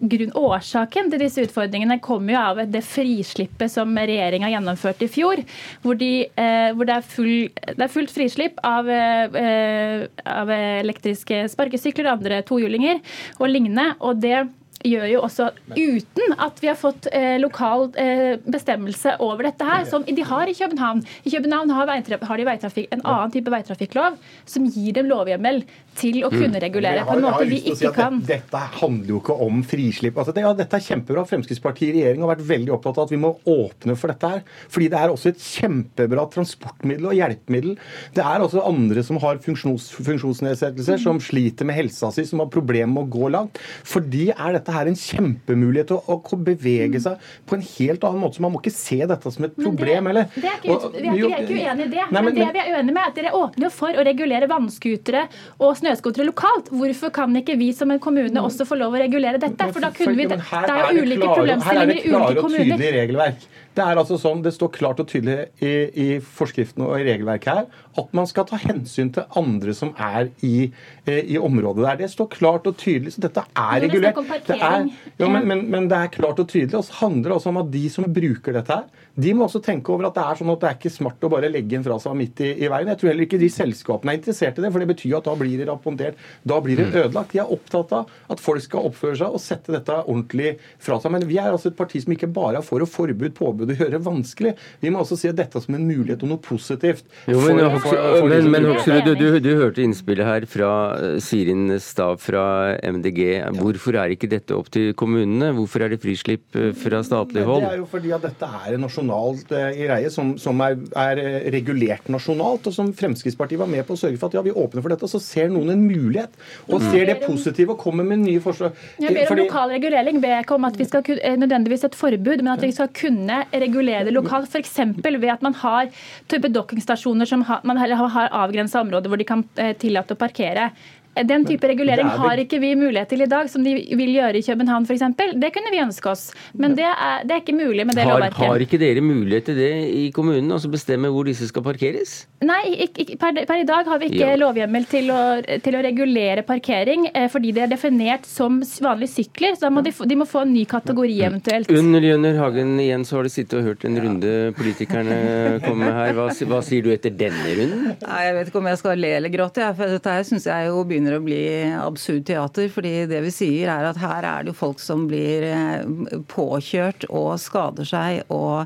grunn, Årsaken til disse utfordringene kommer jo av det frislippet som regjeringa gjennomførte i fjor. Hvor, de, eh, hvor det, er full, det, er fullt frislipp av, eh, av elektriske sparkesykler og andre tohjulinger og lignende. og det gjør jo også uten at vi har fått eh, lokal eh, bestemmelse over dette her, som de har i København. I København har, har de en annen type veitrafikklov som gir dem lovhjemmel til å kunne mm. regulere på en måte vi ikke si kan. Dette, dette handler jo ikke om frislipp. Altså, det, ja, dette er kjempebra. Fremskrittspartiet i regjering har vært veldig opptatt av at vi må åpne for dette her. Fordi det er også et kjempebra transportmiddel og hjelpemiddel. Det er også andre som har funksjons, funksjonsnedsettelser, mm. som sliter med helsa si, som har problemer med å gå langt. For de er dette her en kjempemulighet til å, å, bevege seg på en helt annen måte. Så man må ikke se dette som et problem. Det, det er ikke, vi, er ikke, vi er ikke uenige i det. Nei, men, men, det vi er uenige med, er at dere åpner for å regulere vannskutere og snøscootere lokalt. Hvorfor kan ikke vi som en kommune også få lov å regulere dette? For da kunne vi, Det er jo ulike problemstillinger i ulike kommuner. Her er det klare og tydelige regelverk. Det er altså sånn, det står klart og tydelig i, i forskriften og i regelverket her at man skal ta hensyn til andre som er i, eh, i området der. Det står klart og tydelig. Så dette er regulert. Det er, jo, men, men, men, det er klart og tydelig. Og så handler det også om at de som bruker dette her, De må også tenke over at det er sånn at det er ikke smart å bare legge den fra seg midt i, i veien. Jeg tror heller ikke de selskapene er interessert i det, for det betyr at da blir det rapportert. Da blir det mm. ødelagt. De er opptatt av at folk skal oppføre seg og sette dette ordentlig fra seg. Men vi er altså et parti som ikke bare er for å forbud, påbud og gjøre det vanskelig. Vi må også se dette som en mulighet og noe positivt. Jo, men, for, for, for, men, men Hoksrud, du, du, du, hørte innspillet her fra eh, Sirin Stav fra MDG. Hvorfor er ikke dette opp til kommunene? Hvorfor er det frislipp eh, fra statlig hold? Det er jo fordi at dette er en nasjonalt uh, greie som, som er, er, regulert nasjonalt, og som Fremskrittspartiet var med på å sørge for at ja, vi åpner for dette. Så ser noen en mulighet, og mm. ser det positive og kommer med nye forslag. Jeg ber om fordi... lokal regulering. ber jeg ikke om at vi skal kunne, nødvendigvis et forbud, men at vi skal kunne regulere det lokalt. F.eks. ved at man har type dokkingstasjoner som har, man har avgrensa områder hvor de kan eh, tillate å parkere. Den type regulering har ikke vi mulighet til i dag, som de vil gjøre i København f.eks. Det kunne vi ønske oss, men det er, det er ikke mulig med det har, lovverket. Har ikke dere mulighet til det i kommunen, altså bestemme hvor disse skal parkeres? Nei, ikke, per, per, i dag har vi ikke ja. lovhjemmel til å, til å, regulere parkering, eh, fordi det er definert som vanlige sykler. Så må de, de, må få en ny kategori eventuelt. Under Jønner Hagen igjen så har du sittet og hørt en runde politikerne komme her. Hva, hva, sier du etter denne runden? Nei, Jeg vet ikke om jeg skal le eller gråte, for dette her syns jeg jo begynner begynner å bli absurd teater. fordi det vi sier er at her er det jo folk som blir eh, påkjørt og skader seg. Og,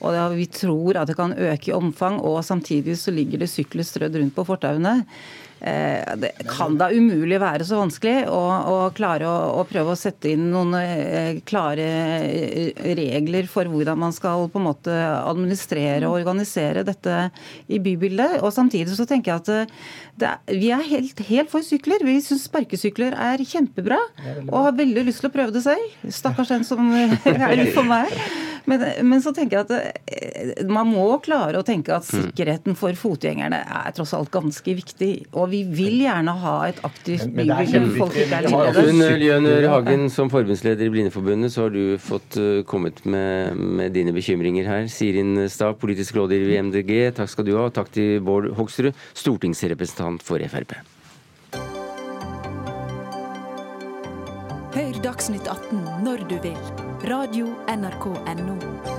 og vi tror at det kan øke i omfang, og samtidig så ligger det sykler strødd rundt på fortauene. Eh, det kan da umulig være så vanskelig å, å klare å, å, prøve å sette inn noen eh, klare eh, regler for hvordan man skal på en måte administrere og organisere dette i bybildet. Og samtidig så tenker jeg at det, vi er helt, helt, for sykler. Vi syns sparkesykler er kjempebra og har veldig lyst til å prøve det selv. Stakkars den som er for meg. Men, men, så tenker jeg at man må klare å tenke at mm. sikkerheten for fotgjengerne er tross alt ganske viktig. Og vi vil gjerne ha et aktivt bybilde hvor folk ikke er livredde. Jønner Hagen, som forbundsleder i Blindeforbundet, så har du fått uh, kommet med, med, dine bekymringer her. Sirin Stav, politisk rådgiver i MDG, takk skal du ha. Og takk til Bård Hoksrud, stortingsrepresentant for Frp. Hør Dagsnytt 18 når du vil. Radio NRK Radio.nrk.no.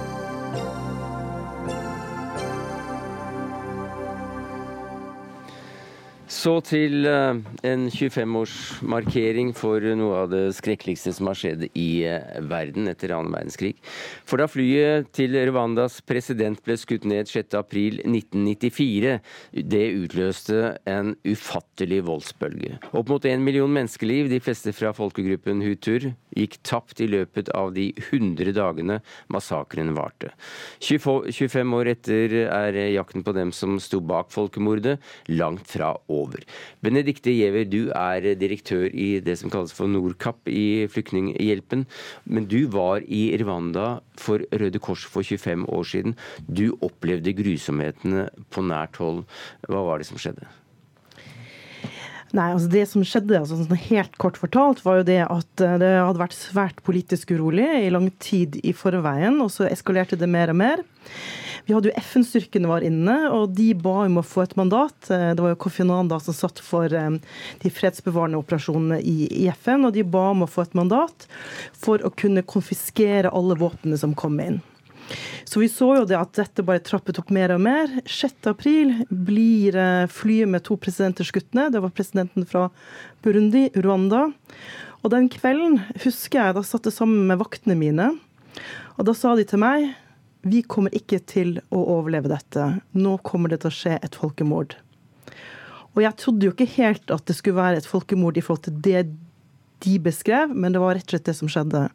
Så til eh, en 25-årsmarkering for noe av det skrekkeligste som har skjedd i eh, verden etter annen verdenskrig. For da flyet til Rwandas president ble skutt ned 6.4.1994, det utløste en ufattelig voldsbølge. Opp mot en million menneskeliv, de fleste fra folkegruppen hutur, gikk tapt i løpet av de 100 dagene massakren varte. 25 år etter er jakten på dem som sto bak folkemordet, langt fra over over. Benedicte Giæver, du er direktør i det som kalles for Nordkapp i Flyktninghjelpen. Men du var i Rwanda for Røde Kors for 25 år siden. Du opplevde grusomhetene på nært hold. Hva var det som skjedde? Nei, altså Det som skjedde, altså sånn helt kort fortalt, var jo det at eh, det hadde vært svært politisk urolig i lang tid i forveien, og så eskalerte det mer og mer. Vi hadde jo FN-styrkene var inne, og de ba om å få et mandat. Eh, det var jo Kofi Annan da som satt for eh, de fredsbevarende operasjonene i FN, og de ba om å få et mandat for å kunne konfiskere alle våpnene som kom inn. Så vi så jo det at dette bare trappet opp mer og mer. 6.4 blir eh, flyet med to presidenter skutt ned. Det var presidenten fra Burundi, Rwanda. Og den kvelden husker jeg da satt jeg sammen med vaktene mine. Og da sa de til meg vi kommer ikke til å overleve dette. Nå kommer det til å skje et folkemord. Og jeg trodde jo ikke helt at det skulle være et folkemord i forhold til det de beskrev, men det var rett og slett det som skjedde.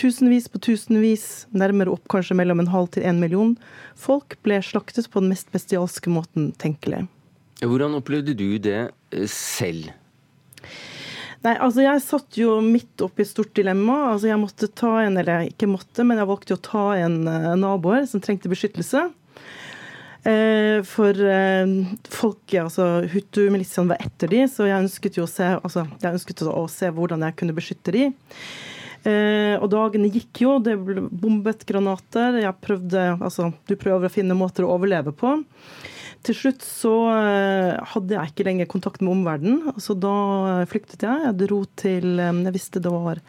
Tusenvis på tusenvis, nærmere opp kanskje mellom en halv til en million, folk ble slaktet på den mest bestialske måten tenkelig. Hvordan opplevde du det eh, selv? Nei, altså Jeg satt jo midt oppi et stort dilemma. Altså Jeg måtte ta en, eller ikke måtte, men jeg valgte å ta en uh, naboer som trengte beskyttelse. Uh, for uh, folket, altså Hutu-militiaen var etter de, så jeg ønsket jo å se, altså, jeg ønsket å se hvordan jeg kunne beskytte de. Uh, og dagene gikk jo, det ble bombet granater. Jeg prøvde, altså Du prøver å finne måter å overleve på. Til slutt så eh, hadde jeg ikke lenger kontakt med omverdenen. Så da flyktet jeg. Jeg dro til eh, Jeg visste det var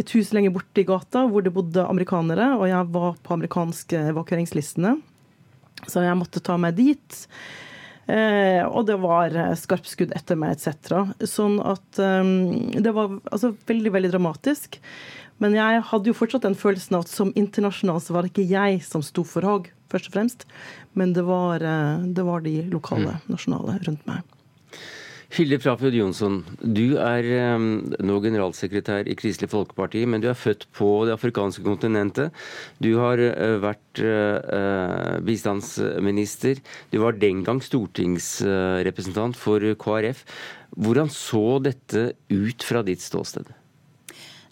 et hus lenger borte i gata hvor det bodde amerikanere, og jeg var på amerikanske evakueringslistene. Så jeg måtte ta meg dit. Eh, og det var skarpskudd etter meg, etc. Sånn at eh, det var altså, veldig, veldig dramatisk. Men jeg hadde jo fortsatt den følelsen at som internasjonal så var det ikke jeg som sto for Haag, først og fremst. Men det var, det var de lokale, mm. nasjonale rundt meg. Hilde Frafjord Jonsson, du er um, nå generalsekretær i Kristelig Folkeparti, men du er født på det afrikanske kontinentet. Du har uh, vært uh, bistandsminister. Du var den gang stortingsrepresentant for KrF. Hvordan så dette ut fra ditt ståsted?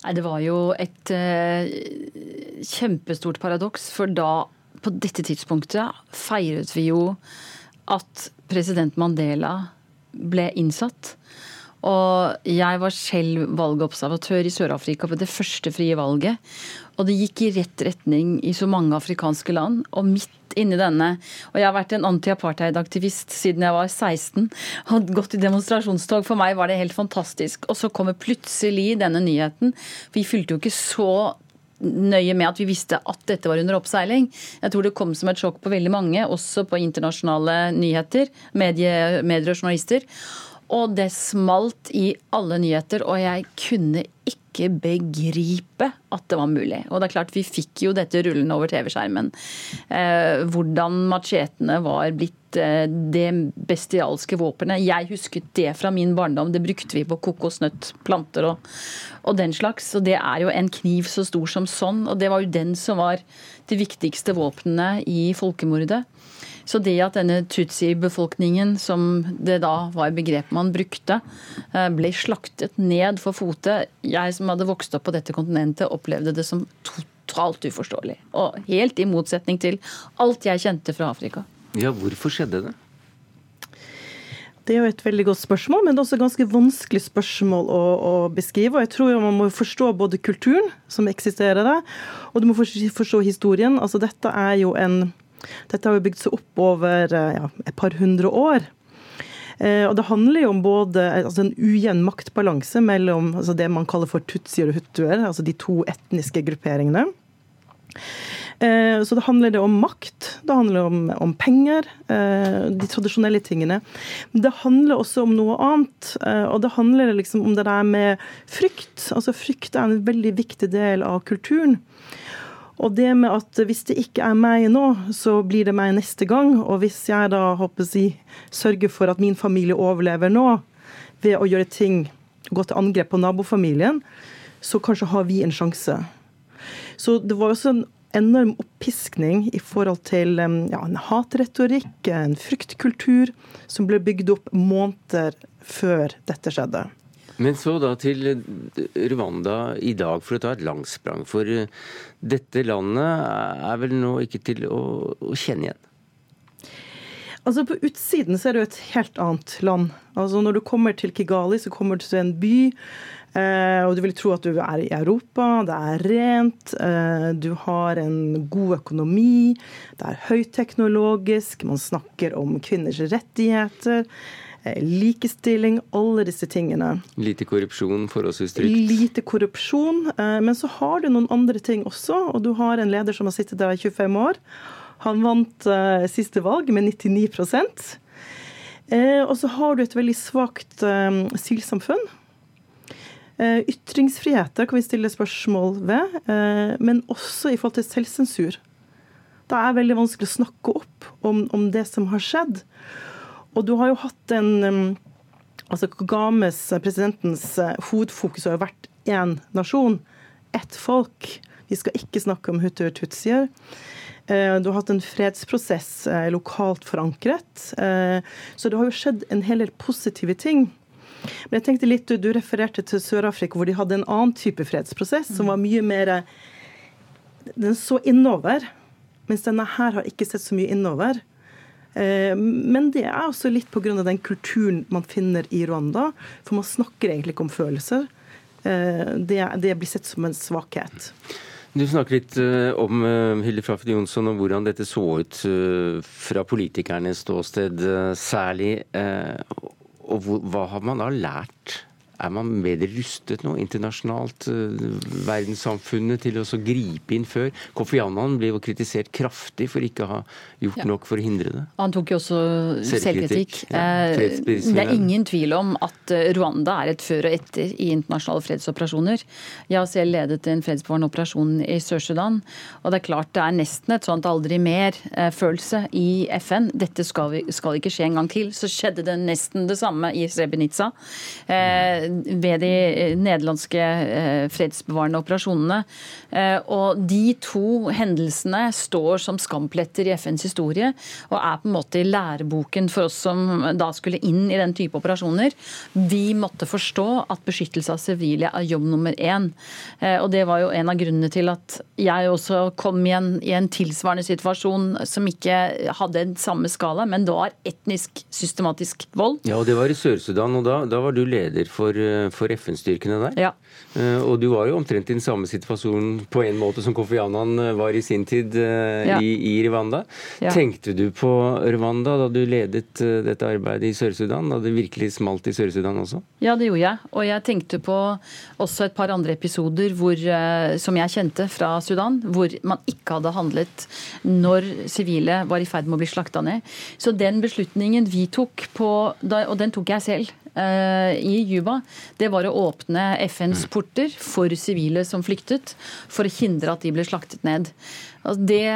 Nei, Det var jo et uh, kjempestort paradoks, for da, på dette tidspunktet, feiret vi jo at president Mandela ble innsatt. Og jeg var selv valgobservatør i Sør-Afrika på det første frie valget. Og det gikk i rett retning i så mange afrikanske land. Og midt inni denne Og jeg har vært en anti-apartheid-aktivist siden jeg var 16. Og gått i demonstrasjonstog. For meg var det helt fantastisk. Og så kommer plutselig denne nyheten. Vi fulgte jo ikke så nøye med at vi visste at dette var under oppseiling. Jeg tror det kom som et sjokk på veldig mange, også på internasjonale nyheter, medier, medier og journalister. Og det smalt i alle nyheter, og jeg kunne ikke begripe at det var mulig. Og det er klart, vi fikk jo dette rullende over TV-skjermen. Eh, hvordan machetene var blitt eh, det bestialske våpenet. Jeg husket det fra min barndom. Det brukte vi på kokosnøttplanter og, og den slags. Og det er jo en kniv så stor som sånn, og det var jo den som var de viktigste våpnene i folkemordet. Så det at denne tutsi-befolkningen, som det da var begrepet man brukte, eh, ble slaktet ned for fote Jeg som hadde vokst opp på dette kontinentet, opplevde det som totalt uforståelig. Og helt i motsetning til alt jeg kjente fra Afrika. Ja, hvorfor skjedde det? Det er jo et veldig godt spørsmål, men det er også et ganske vanskelig spørsmål å, å beskrive. og Jeg tror man må forstå både kulturen som eksisterer der, og du må forstå historien. Altså Dette er jo en dette har jo bygd seg opp over eh, ja, et par hundre år. Eh, og Det handler jo om både altså en ujevn maktbalanse mellom altså det man kaller for tutsier og hutuer, altså de to etniske grupperingene. Eh, så det handler det om makt, det handler om, om penger, de tradisjonelle tingene. Men det handler også om noe annet, og det handler liksom om det der med frykt. Altså Frykt er en veldig viktig del av kulturen. Og det med at hvis det ikke er meg nå, så blir det meg neste gang. Og hvis jeg da håper jeg, sørger for at min familie overlever nå, ved å gjøre ting, gå til angrep på nabofamilien, så kanskje har vi en sjanse. Så det var også en enorm oppiskning i forhold til ja, en hatretorikk, en fryktkultur, som ble bygd opp måneder før dette skjedde. Men så da til Rwanda i dag, for å ta et langsprang. For eh, dette landet er vel nå ikke til å, å kjenne igjen? Altså På utsiden så er det jo et helt annet land. Altså Når du kommer til Kigali, så kommer du til en by. Eh, og du vil tro at du er i Europa. Det er rent. Eh, du har en god økonomi. Det er høyteknologisk. Man snakker om kvinners rettigheter. Eh, likestilling, alle disse tingene. Lite korrupsjon, forholdsvis trygt? Lite korrupsjon. Eh, men så har du noen andre ting også, og du har en leder som har sittet der i 25 år. Han vant uh, siste valg med 99 uh, Og så har du et veldig svakt sivilsamfunn. ytringsfriheter kan vi stille spørsmål ved, men også i forhold til selvsensur. Det er veldig vanskelig å snakke opp om, om det som har skjedd. Og du har jo hatt en altså Kagames, eh, presidentens eh, hovedfokus har jo vært én nasjon, ett folk. Vi skal ikke snakke om hutuer tutsier. Eh, du har hatt en fredsprosess lokalt forankret. Så det har jo skjedd en hel del positive ting. Men jeg tenkte litt, Du refererte til Sør-Afrika, hvor de hadde en annen type fredsprosess, som var mye mer Den så innover. Mens denne her har ikke sett så mye innover. Eh, men det er også litt pga. den kulturen man finner i Rwanda. For man snakker egentlig ikke om følelser. Eh, det, blir sett som en svakhet. Du snakker litt uh, om Hilde Frafjord Jonsson, og hvordan dette så ut fra politikernes ståsted særlig. og hva har man da lært er man bedre rustet nå internasjonalt, verdenssamfunnet, til å gripe inn før? Kofi Annan ble jo kritisert kraftig for ikke å ha gjort ja. nok for å hindre det. Han tok jo også selvkritikk. Ja, det er ingen tvil om at Rwanda er et før og etter i internasjonale fredsoperasjoner. Jeg har selv ledet en fredsbevarende operasjon i Sør-Sudan, og det er klart det er nesten et sånt aldri mer-følelse i FN. Dette skal, vi, skal, ikke skje en gang til. Så skjedde det nesten det samme i Srebrenica eh, ved de nederlandske eh, fredsbevarende operasjonene. Eh, og de to hendelsene står som skampletter i FNs historie, og er på en måte i læreboken for oss som da skulle inn i den type operasjoner. Vi måtte forstå at beskyttelse av sivile er jobb nummer én. Og det var jo en av grunnene til at jeg også kom igjen i en tilsvarende situasjon som ikke hadde en samme skala, men da var etnisk systematisk vold. Ja, og Det var i Sør-Sudan, og da, da, var du leder for, eh, for FN-styrkene der. Ja. Uh, og du var jo omtrent i den samme situasjonen på en måte som Kofi Annan eh, var i sin tid ja. i, i, Rwanda. Ja. Tenkte du på Rwanda da du ledet dette arbeidet i Sør-Sudan? Da det virkelig smalt i Sør-Sudan også? Ja, det gjorde jeg. Og jeg tenkte på også et par andre episoder hvor, som jeg kjente fra Sudan, hvor man ikke hadde handlet når sivile var i ferd med å bli slakta ned. Så den beslutningen vi tok på, og den tok jeg selv eh, i Juba, det var å åpne FNs mm. porter for sivile som flyktet, for å hindre at de ble slaktet ned. Altså det,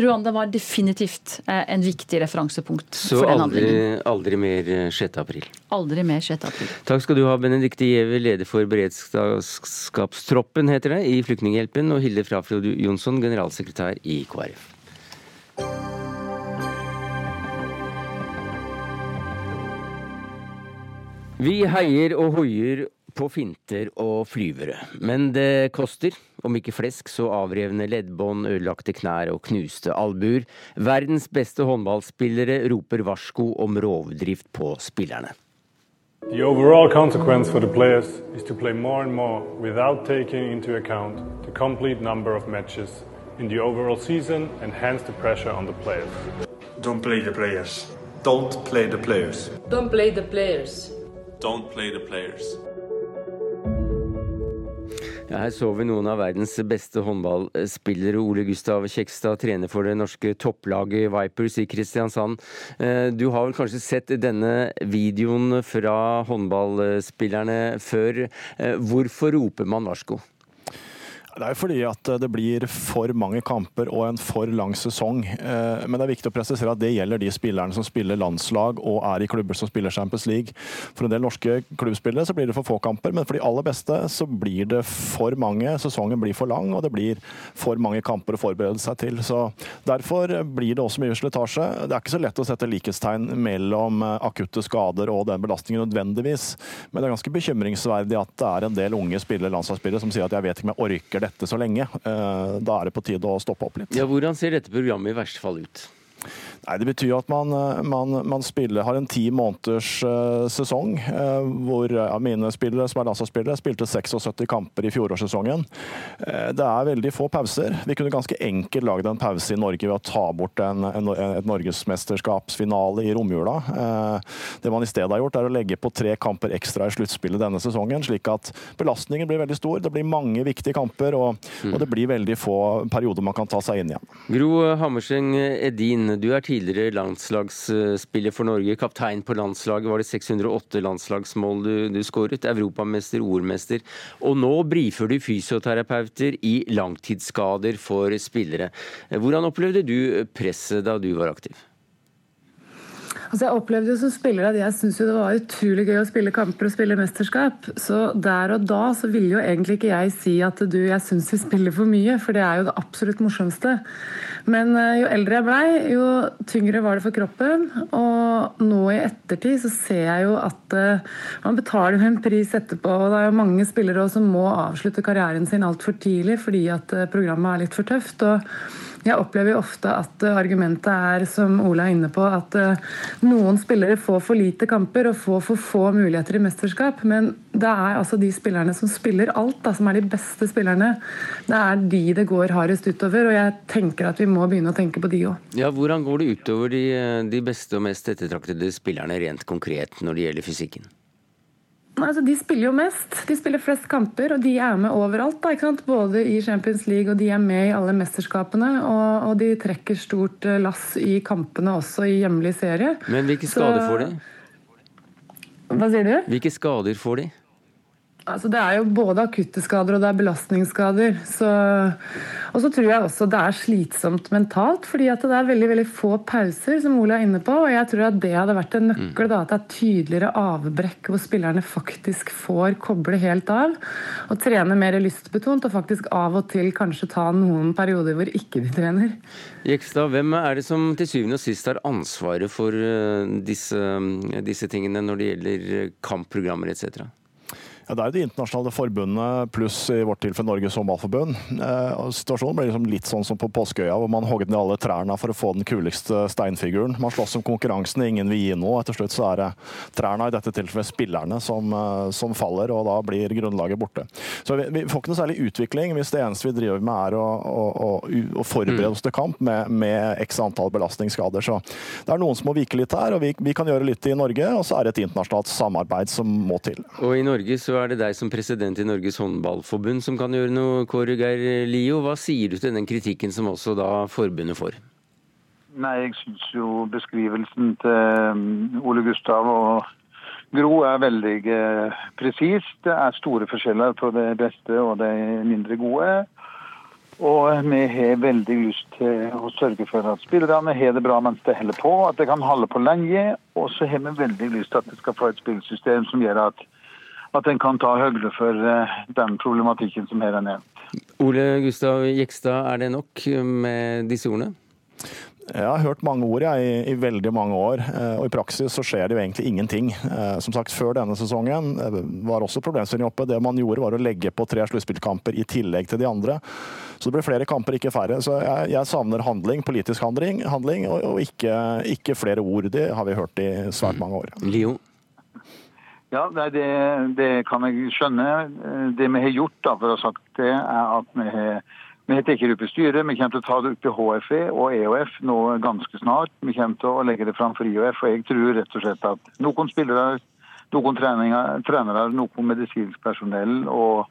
Rwanda var definitivt eh, en viktig referansepunkt Så for den aldri, aldri mer 6. Eh, april? Aldri mer 6. april. Takk skal du ha, Benedicte Giæver, leder for beredskapstroppen, heter det, i Flyktninghjelpen, og Hilde Frafjord Jonsson, generalsekretær i KrF. Vi heier og hoier på finter og flyvere, men det koster. Om ikke flesk, så avrevne leddbånd, ødelagte knær og knuste albuer. Verdens beste håndballspillere roper varsko om rovdrift på spillerne. The overall consequence for the players is to play more and more without taking into account the complete number of matches in the overall season and hence the pressure on the players. Don't play the players. Don't play the players. Don't play the players. Don't play the players. Ja, her så vi noen av verdens beste håndballspillere. Ole Gustav Kjekstad trener for det norske topplaget Vipers i Kristiansand. Eh, du har vel kanskje sett denne videoen fra håndballspillerne før. Eh, hvorfor roper man varsko? Det er jo fordi at det blir for mange kamper og en for lang sesong. Eh, men det er viktig å presisere at det gjelder de spillerne som spiller landslag og er i klubber som spiller Champions League. For en del norske klubbspillere så blir det for få kamper, men for de aller beste så blir det for mange. Sesongen blir for lang, og det blir for mange kamper å forberede seg til. Så Derfor blir det også mye slitasje. Det er ikke så lett å sette likhetstegn mellom akutte skader og den belastningen nødvendigvis, men det er ganske bekymringsverdig at det er en del unge spillere, landslagsspillere som sier at jeg vet ikke om jeg orker det dette så lenge. Eh, da er det på tide å stoppe opp litt. Ja, Hvordan ser dette programmet i verste fall ut? Nei, Det betyr jo at man, eh, man, man spiller, har en ti måneders uh, sesong. Uh, hvor ja, mine spillere som er landslagsspillere, spilte 76 kamper i fjorårssesongen. det er veldig få pauser. Vi kunne ganske enkelt lagd en pause i Norge ved å ta bort en, en, et norgesmesterskapsfinale i romjula. det man i stedet har gjort, er å legge på tre kamper ekstra i sluttspillet denne sesongen, slik at belastningen blir veldig stor. Det blir mange viktige kamper, og, mm. og det blir veldig få perioder man kan ta seg inn igjen. Gro Hammerseng Edin, du er tidligere landslagsspiller for Norge, kaptein på landslaget. Var det 608 landslagsmål du, du skåret? Europamester, ordmester. Og nå brifer du fysioterapeuter i langtidsskader for spillere. Hvordan opplevde du presset da du var aktiv? Altså jeg opplevde jo som spiller at jeg syntes det var utrolig gøy å spille kamper og spille mesterskap. Så der og da så ville jo egentlig ikke jeg si at du, jeg syns vi spiller for mye, for det er jo det absolutt morsomste. Men eh, jo eldre jeg blei, jo tyngre var det for kroppen. Og nå i ettertid så ser jeg jo at uh, man betaler en pris etterpå. Og det er jo mange spillere som må avslutte karrieren sin altfor tidlig fordi at uh, programmet er litt for tøft. og jeg opplever jo ofte at eh, argumentet er, som Ola er inne på, at eh, noen spillere får for lite kamper og får for få muligheter i mesterskap. Men det er altså de spillerne som spiller alt, da, som er de beste spillerne. Det er de det går hardest utover, og jeg tenker at vi må begynne å tenke på de òg. Ja, hvordan går det utover de, de beste og mest ettertraktede spillerne rent konkret når det gjelder fysikken? Altså, de spiller jo mest. De spiller flest kamper, og de er med overalt. Da, Både i Champions League og de er med i alle mesterskapene. Og, og de trekker stort eh, lass i kampene også i hjemlig serie. Men hvilke skader Så... får de? Hva sier du? Hvilke skader får de? Altså, det er jo både akutte skader og det er belastningsskader. Så, og så tror jeg også det er slitsomt mentalt, fordi at det er veldig veldig få pauser, som Ole er inne på. Og jeg tror at det hadde vært en nøkkel. Da, at det er tydeligere avbrekk hvor spillerne faktisk får koble helt av. Og trene mer lystbetont, og faktisk av og til kanskje ta noen perioder hvor ikke de trener. Jekstad, hvem er det som til syvende og sist har ansvaret for eh, disse, disse tingene når det gjelder kampprogrammer etc.? Ja, Det er jo de internasjonale forbundene pluss i vårt tilfelle Norges håndballforbund. Eh, situasjonen ble liksom litt sånn som på Påskeøya, hvor man hogget ned alle trærne for å få den kuleste steinfiguren. Man slåss om konkurransen, ingen vil gi noe. Etter slutt så er det trærne, i dette tilfellet spillerne, som, eh, som, faller, og da blir grunnlaget borte. Så vi, vi, får ikke noe særlig utvikling hvis det eneste vi driver med er å, å, å, å forberede oss til kamp med, med x antall belastningsskader. Så det er noen som må vike litt her, og vi, vi kan gjøre litt i Norge, og så er det et internasjonalt samarbeid som må til. Og i Norge så er det deg som president i Norges håndballforbund som kan gjøre noe, Kåre Geir Lio. Hva sier du til den kritikken som også da forbundet får? Nei, jeg syns jo beskrivelsen til um, Ole Gustav og Gro er veldig eh, presis. Det er store forskjeller på det beste og det mindre gode. Og vi har veldig lyst til å sørge for at spillerne har det bra mens de holder på, at de kan holde på lenge. Og så har vi veldig lyst til at vi skal få et spillsystem som gjør at at en kan ta høyde for eh, den problematikken som her er nevnt. Ole Gustav Jekstad, er det nok med disse ordene? Jeg har hørt mange ord jeg, i, i, veldig mange år, eh, og i praksis så skjer det jo egentlig ingenting. Eh, som sagt, Før denne sesongen var også problemstillingen oppe. Det man gjorde var å legge på tre sluttspillkamper i tillegg til de andre. Så det ble flere kamper, ikke færre. Så jeg, jeg savner handling, politisk handling, handling og, og ikke, ikke, flere ord. Det har vi hørt i svært mange år. Leo? Ja, det, det, kan jeg skjønne. Det vi har gjort, da, for å ha sagt det, er at vi har, vi har tatt opp i styret. Vi kommer til å ta det opp til HFE og EOF nå ganske snart. Vi kommer til å legge det fram for IOF. og Jeg tror rett og slett at noen spillere, noen trenere, noen medisinsk personell og,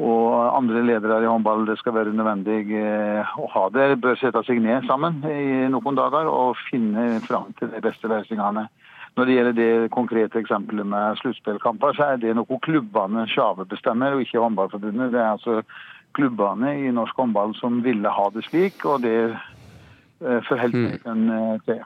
og andre ledere i håndball det skal være nødvendig eh, å ha det, bør sette seg ned sammen i noen dager og finne fram til de beste løsningene. Når det gjelder det konkrete eksempelet med sluttspillkamper, så er det noe klubbene sjave bestemmer, og ikke Håndballforbundet. Det er altså klubbene i norsk håndball som ville ha det slik, og det forholder jeg meg til.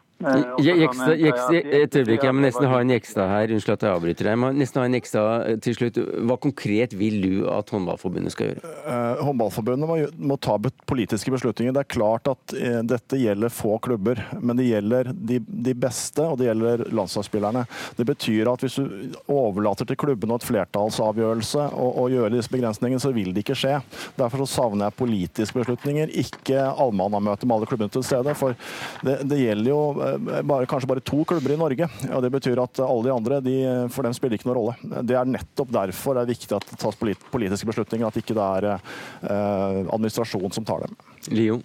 Jekstad, et øyeblikk, jeg må nesten ha en Jekstad her. Unnskyld at jeg avbryter deg. Jeg må nesten ha en Jekstad eh, til slutt. Hva konkret vil du at Håndballforbundet skal gjøre? Uh, håndballforbundet må, må, ta politiske beslutninger. Det er klart at uh, dette gjelder få klubber, men det gjelder de, de, beste, og det gjelder landslagsspillerne. Det betyr at hvis du overlater til klubbene et flertallsavgjørelse å gjøre disse begrensningene, så vil det ikke skje. Derfor så savner jeg politiske beslutninger, ikke allmannamøte med alle klubbene til stede. For det, det gjelder jo Eh, bare, kanskje bare to klubber i Norge. og Det betyr at alle de andre de, for dem spiller ikke noen rolle. Det er nettopp derfor det er viktig at det tas politiske beslutninger, at ikke det er eh, administrasjon som tar dem. Leo?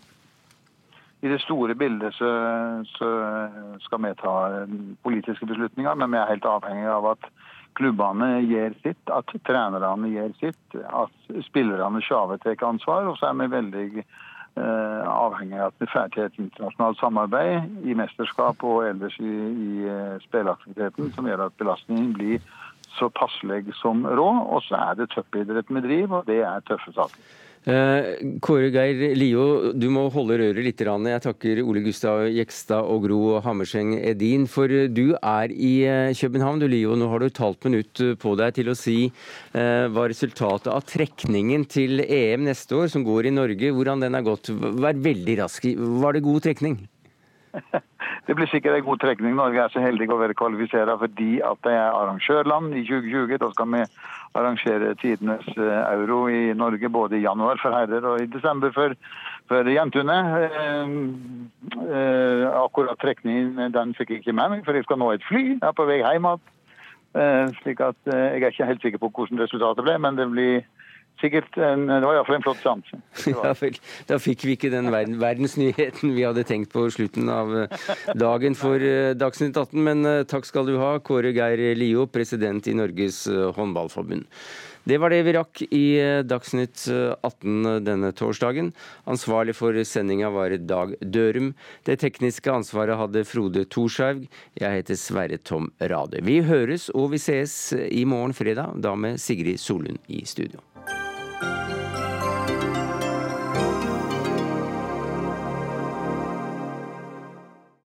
I det store bildet så, så, skal vi ta politiske beslutninger, men vi er helt avhengig av at klubbene gjør sitt, at trenerne gjør sitt, at spillerne sjave tar ansvar. Og så er vi veldig Eh, avhengig av at vi får til et internasjonalt samarbeid i mesterskap og ellers i, i eh, spilleaktiviteten, som gjør at belastningen blir så passelig som råd. Og så er det toppidrett vi driver, og det er tøffe saker. Eh, Kåre Geir Lio, du må holde røret litt. Jeg takker Ole Gustav Jekstad og Gro Hammerseng Edin. For du er i eh, København, du Lio. Nå har du et halvt minutt på deg til å si hva resultatet av trekningen til EM neste år, som går i Norge, hvordan den er gått. Vær veldig rask. Var det god trekning? (laughs) Det blir sikkert en god trekning. Norge er så heldig å være kvalifisert fordi at det er arrangørland i 2020. Da skal vi arrangere tidenes eh, euro i Norge både i januar for herrer og i desember for, for jentene. Eh, eh, akkurat trekningen den fikk jeg ikke med meg, for jeg skal nå et fly. Jeg er på vei hjem igjen. slik at jeg er ikke helt sikker på hvordan resultatet ble, men det blir sikkert en, det var iallfall en flott seanse. (laughs) Ja, da fikk vi ikke den verden, verdensnyheten vi hadde tenkt på slutten av eh, dagen for eh, Dagsnytt 18, men eh, takk skal du ha, Kåre Geir Lio, president i Norges håndballforbund. Det var det vi rakk i Dagsnytt 18 denne torsdagen. Ansvarlig for sendinga var Dag Dørum. Det tekniske ansvaret hadde Frode Thorshaug. Jeg heter Sverre Tom Rade. Vi høres og vi sees i morgen fredag, da med Sigrid Solund i studio.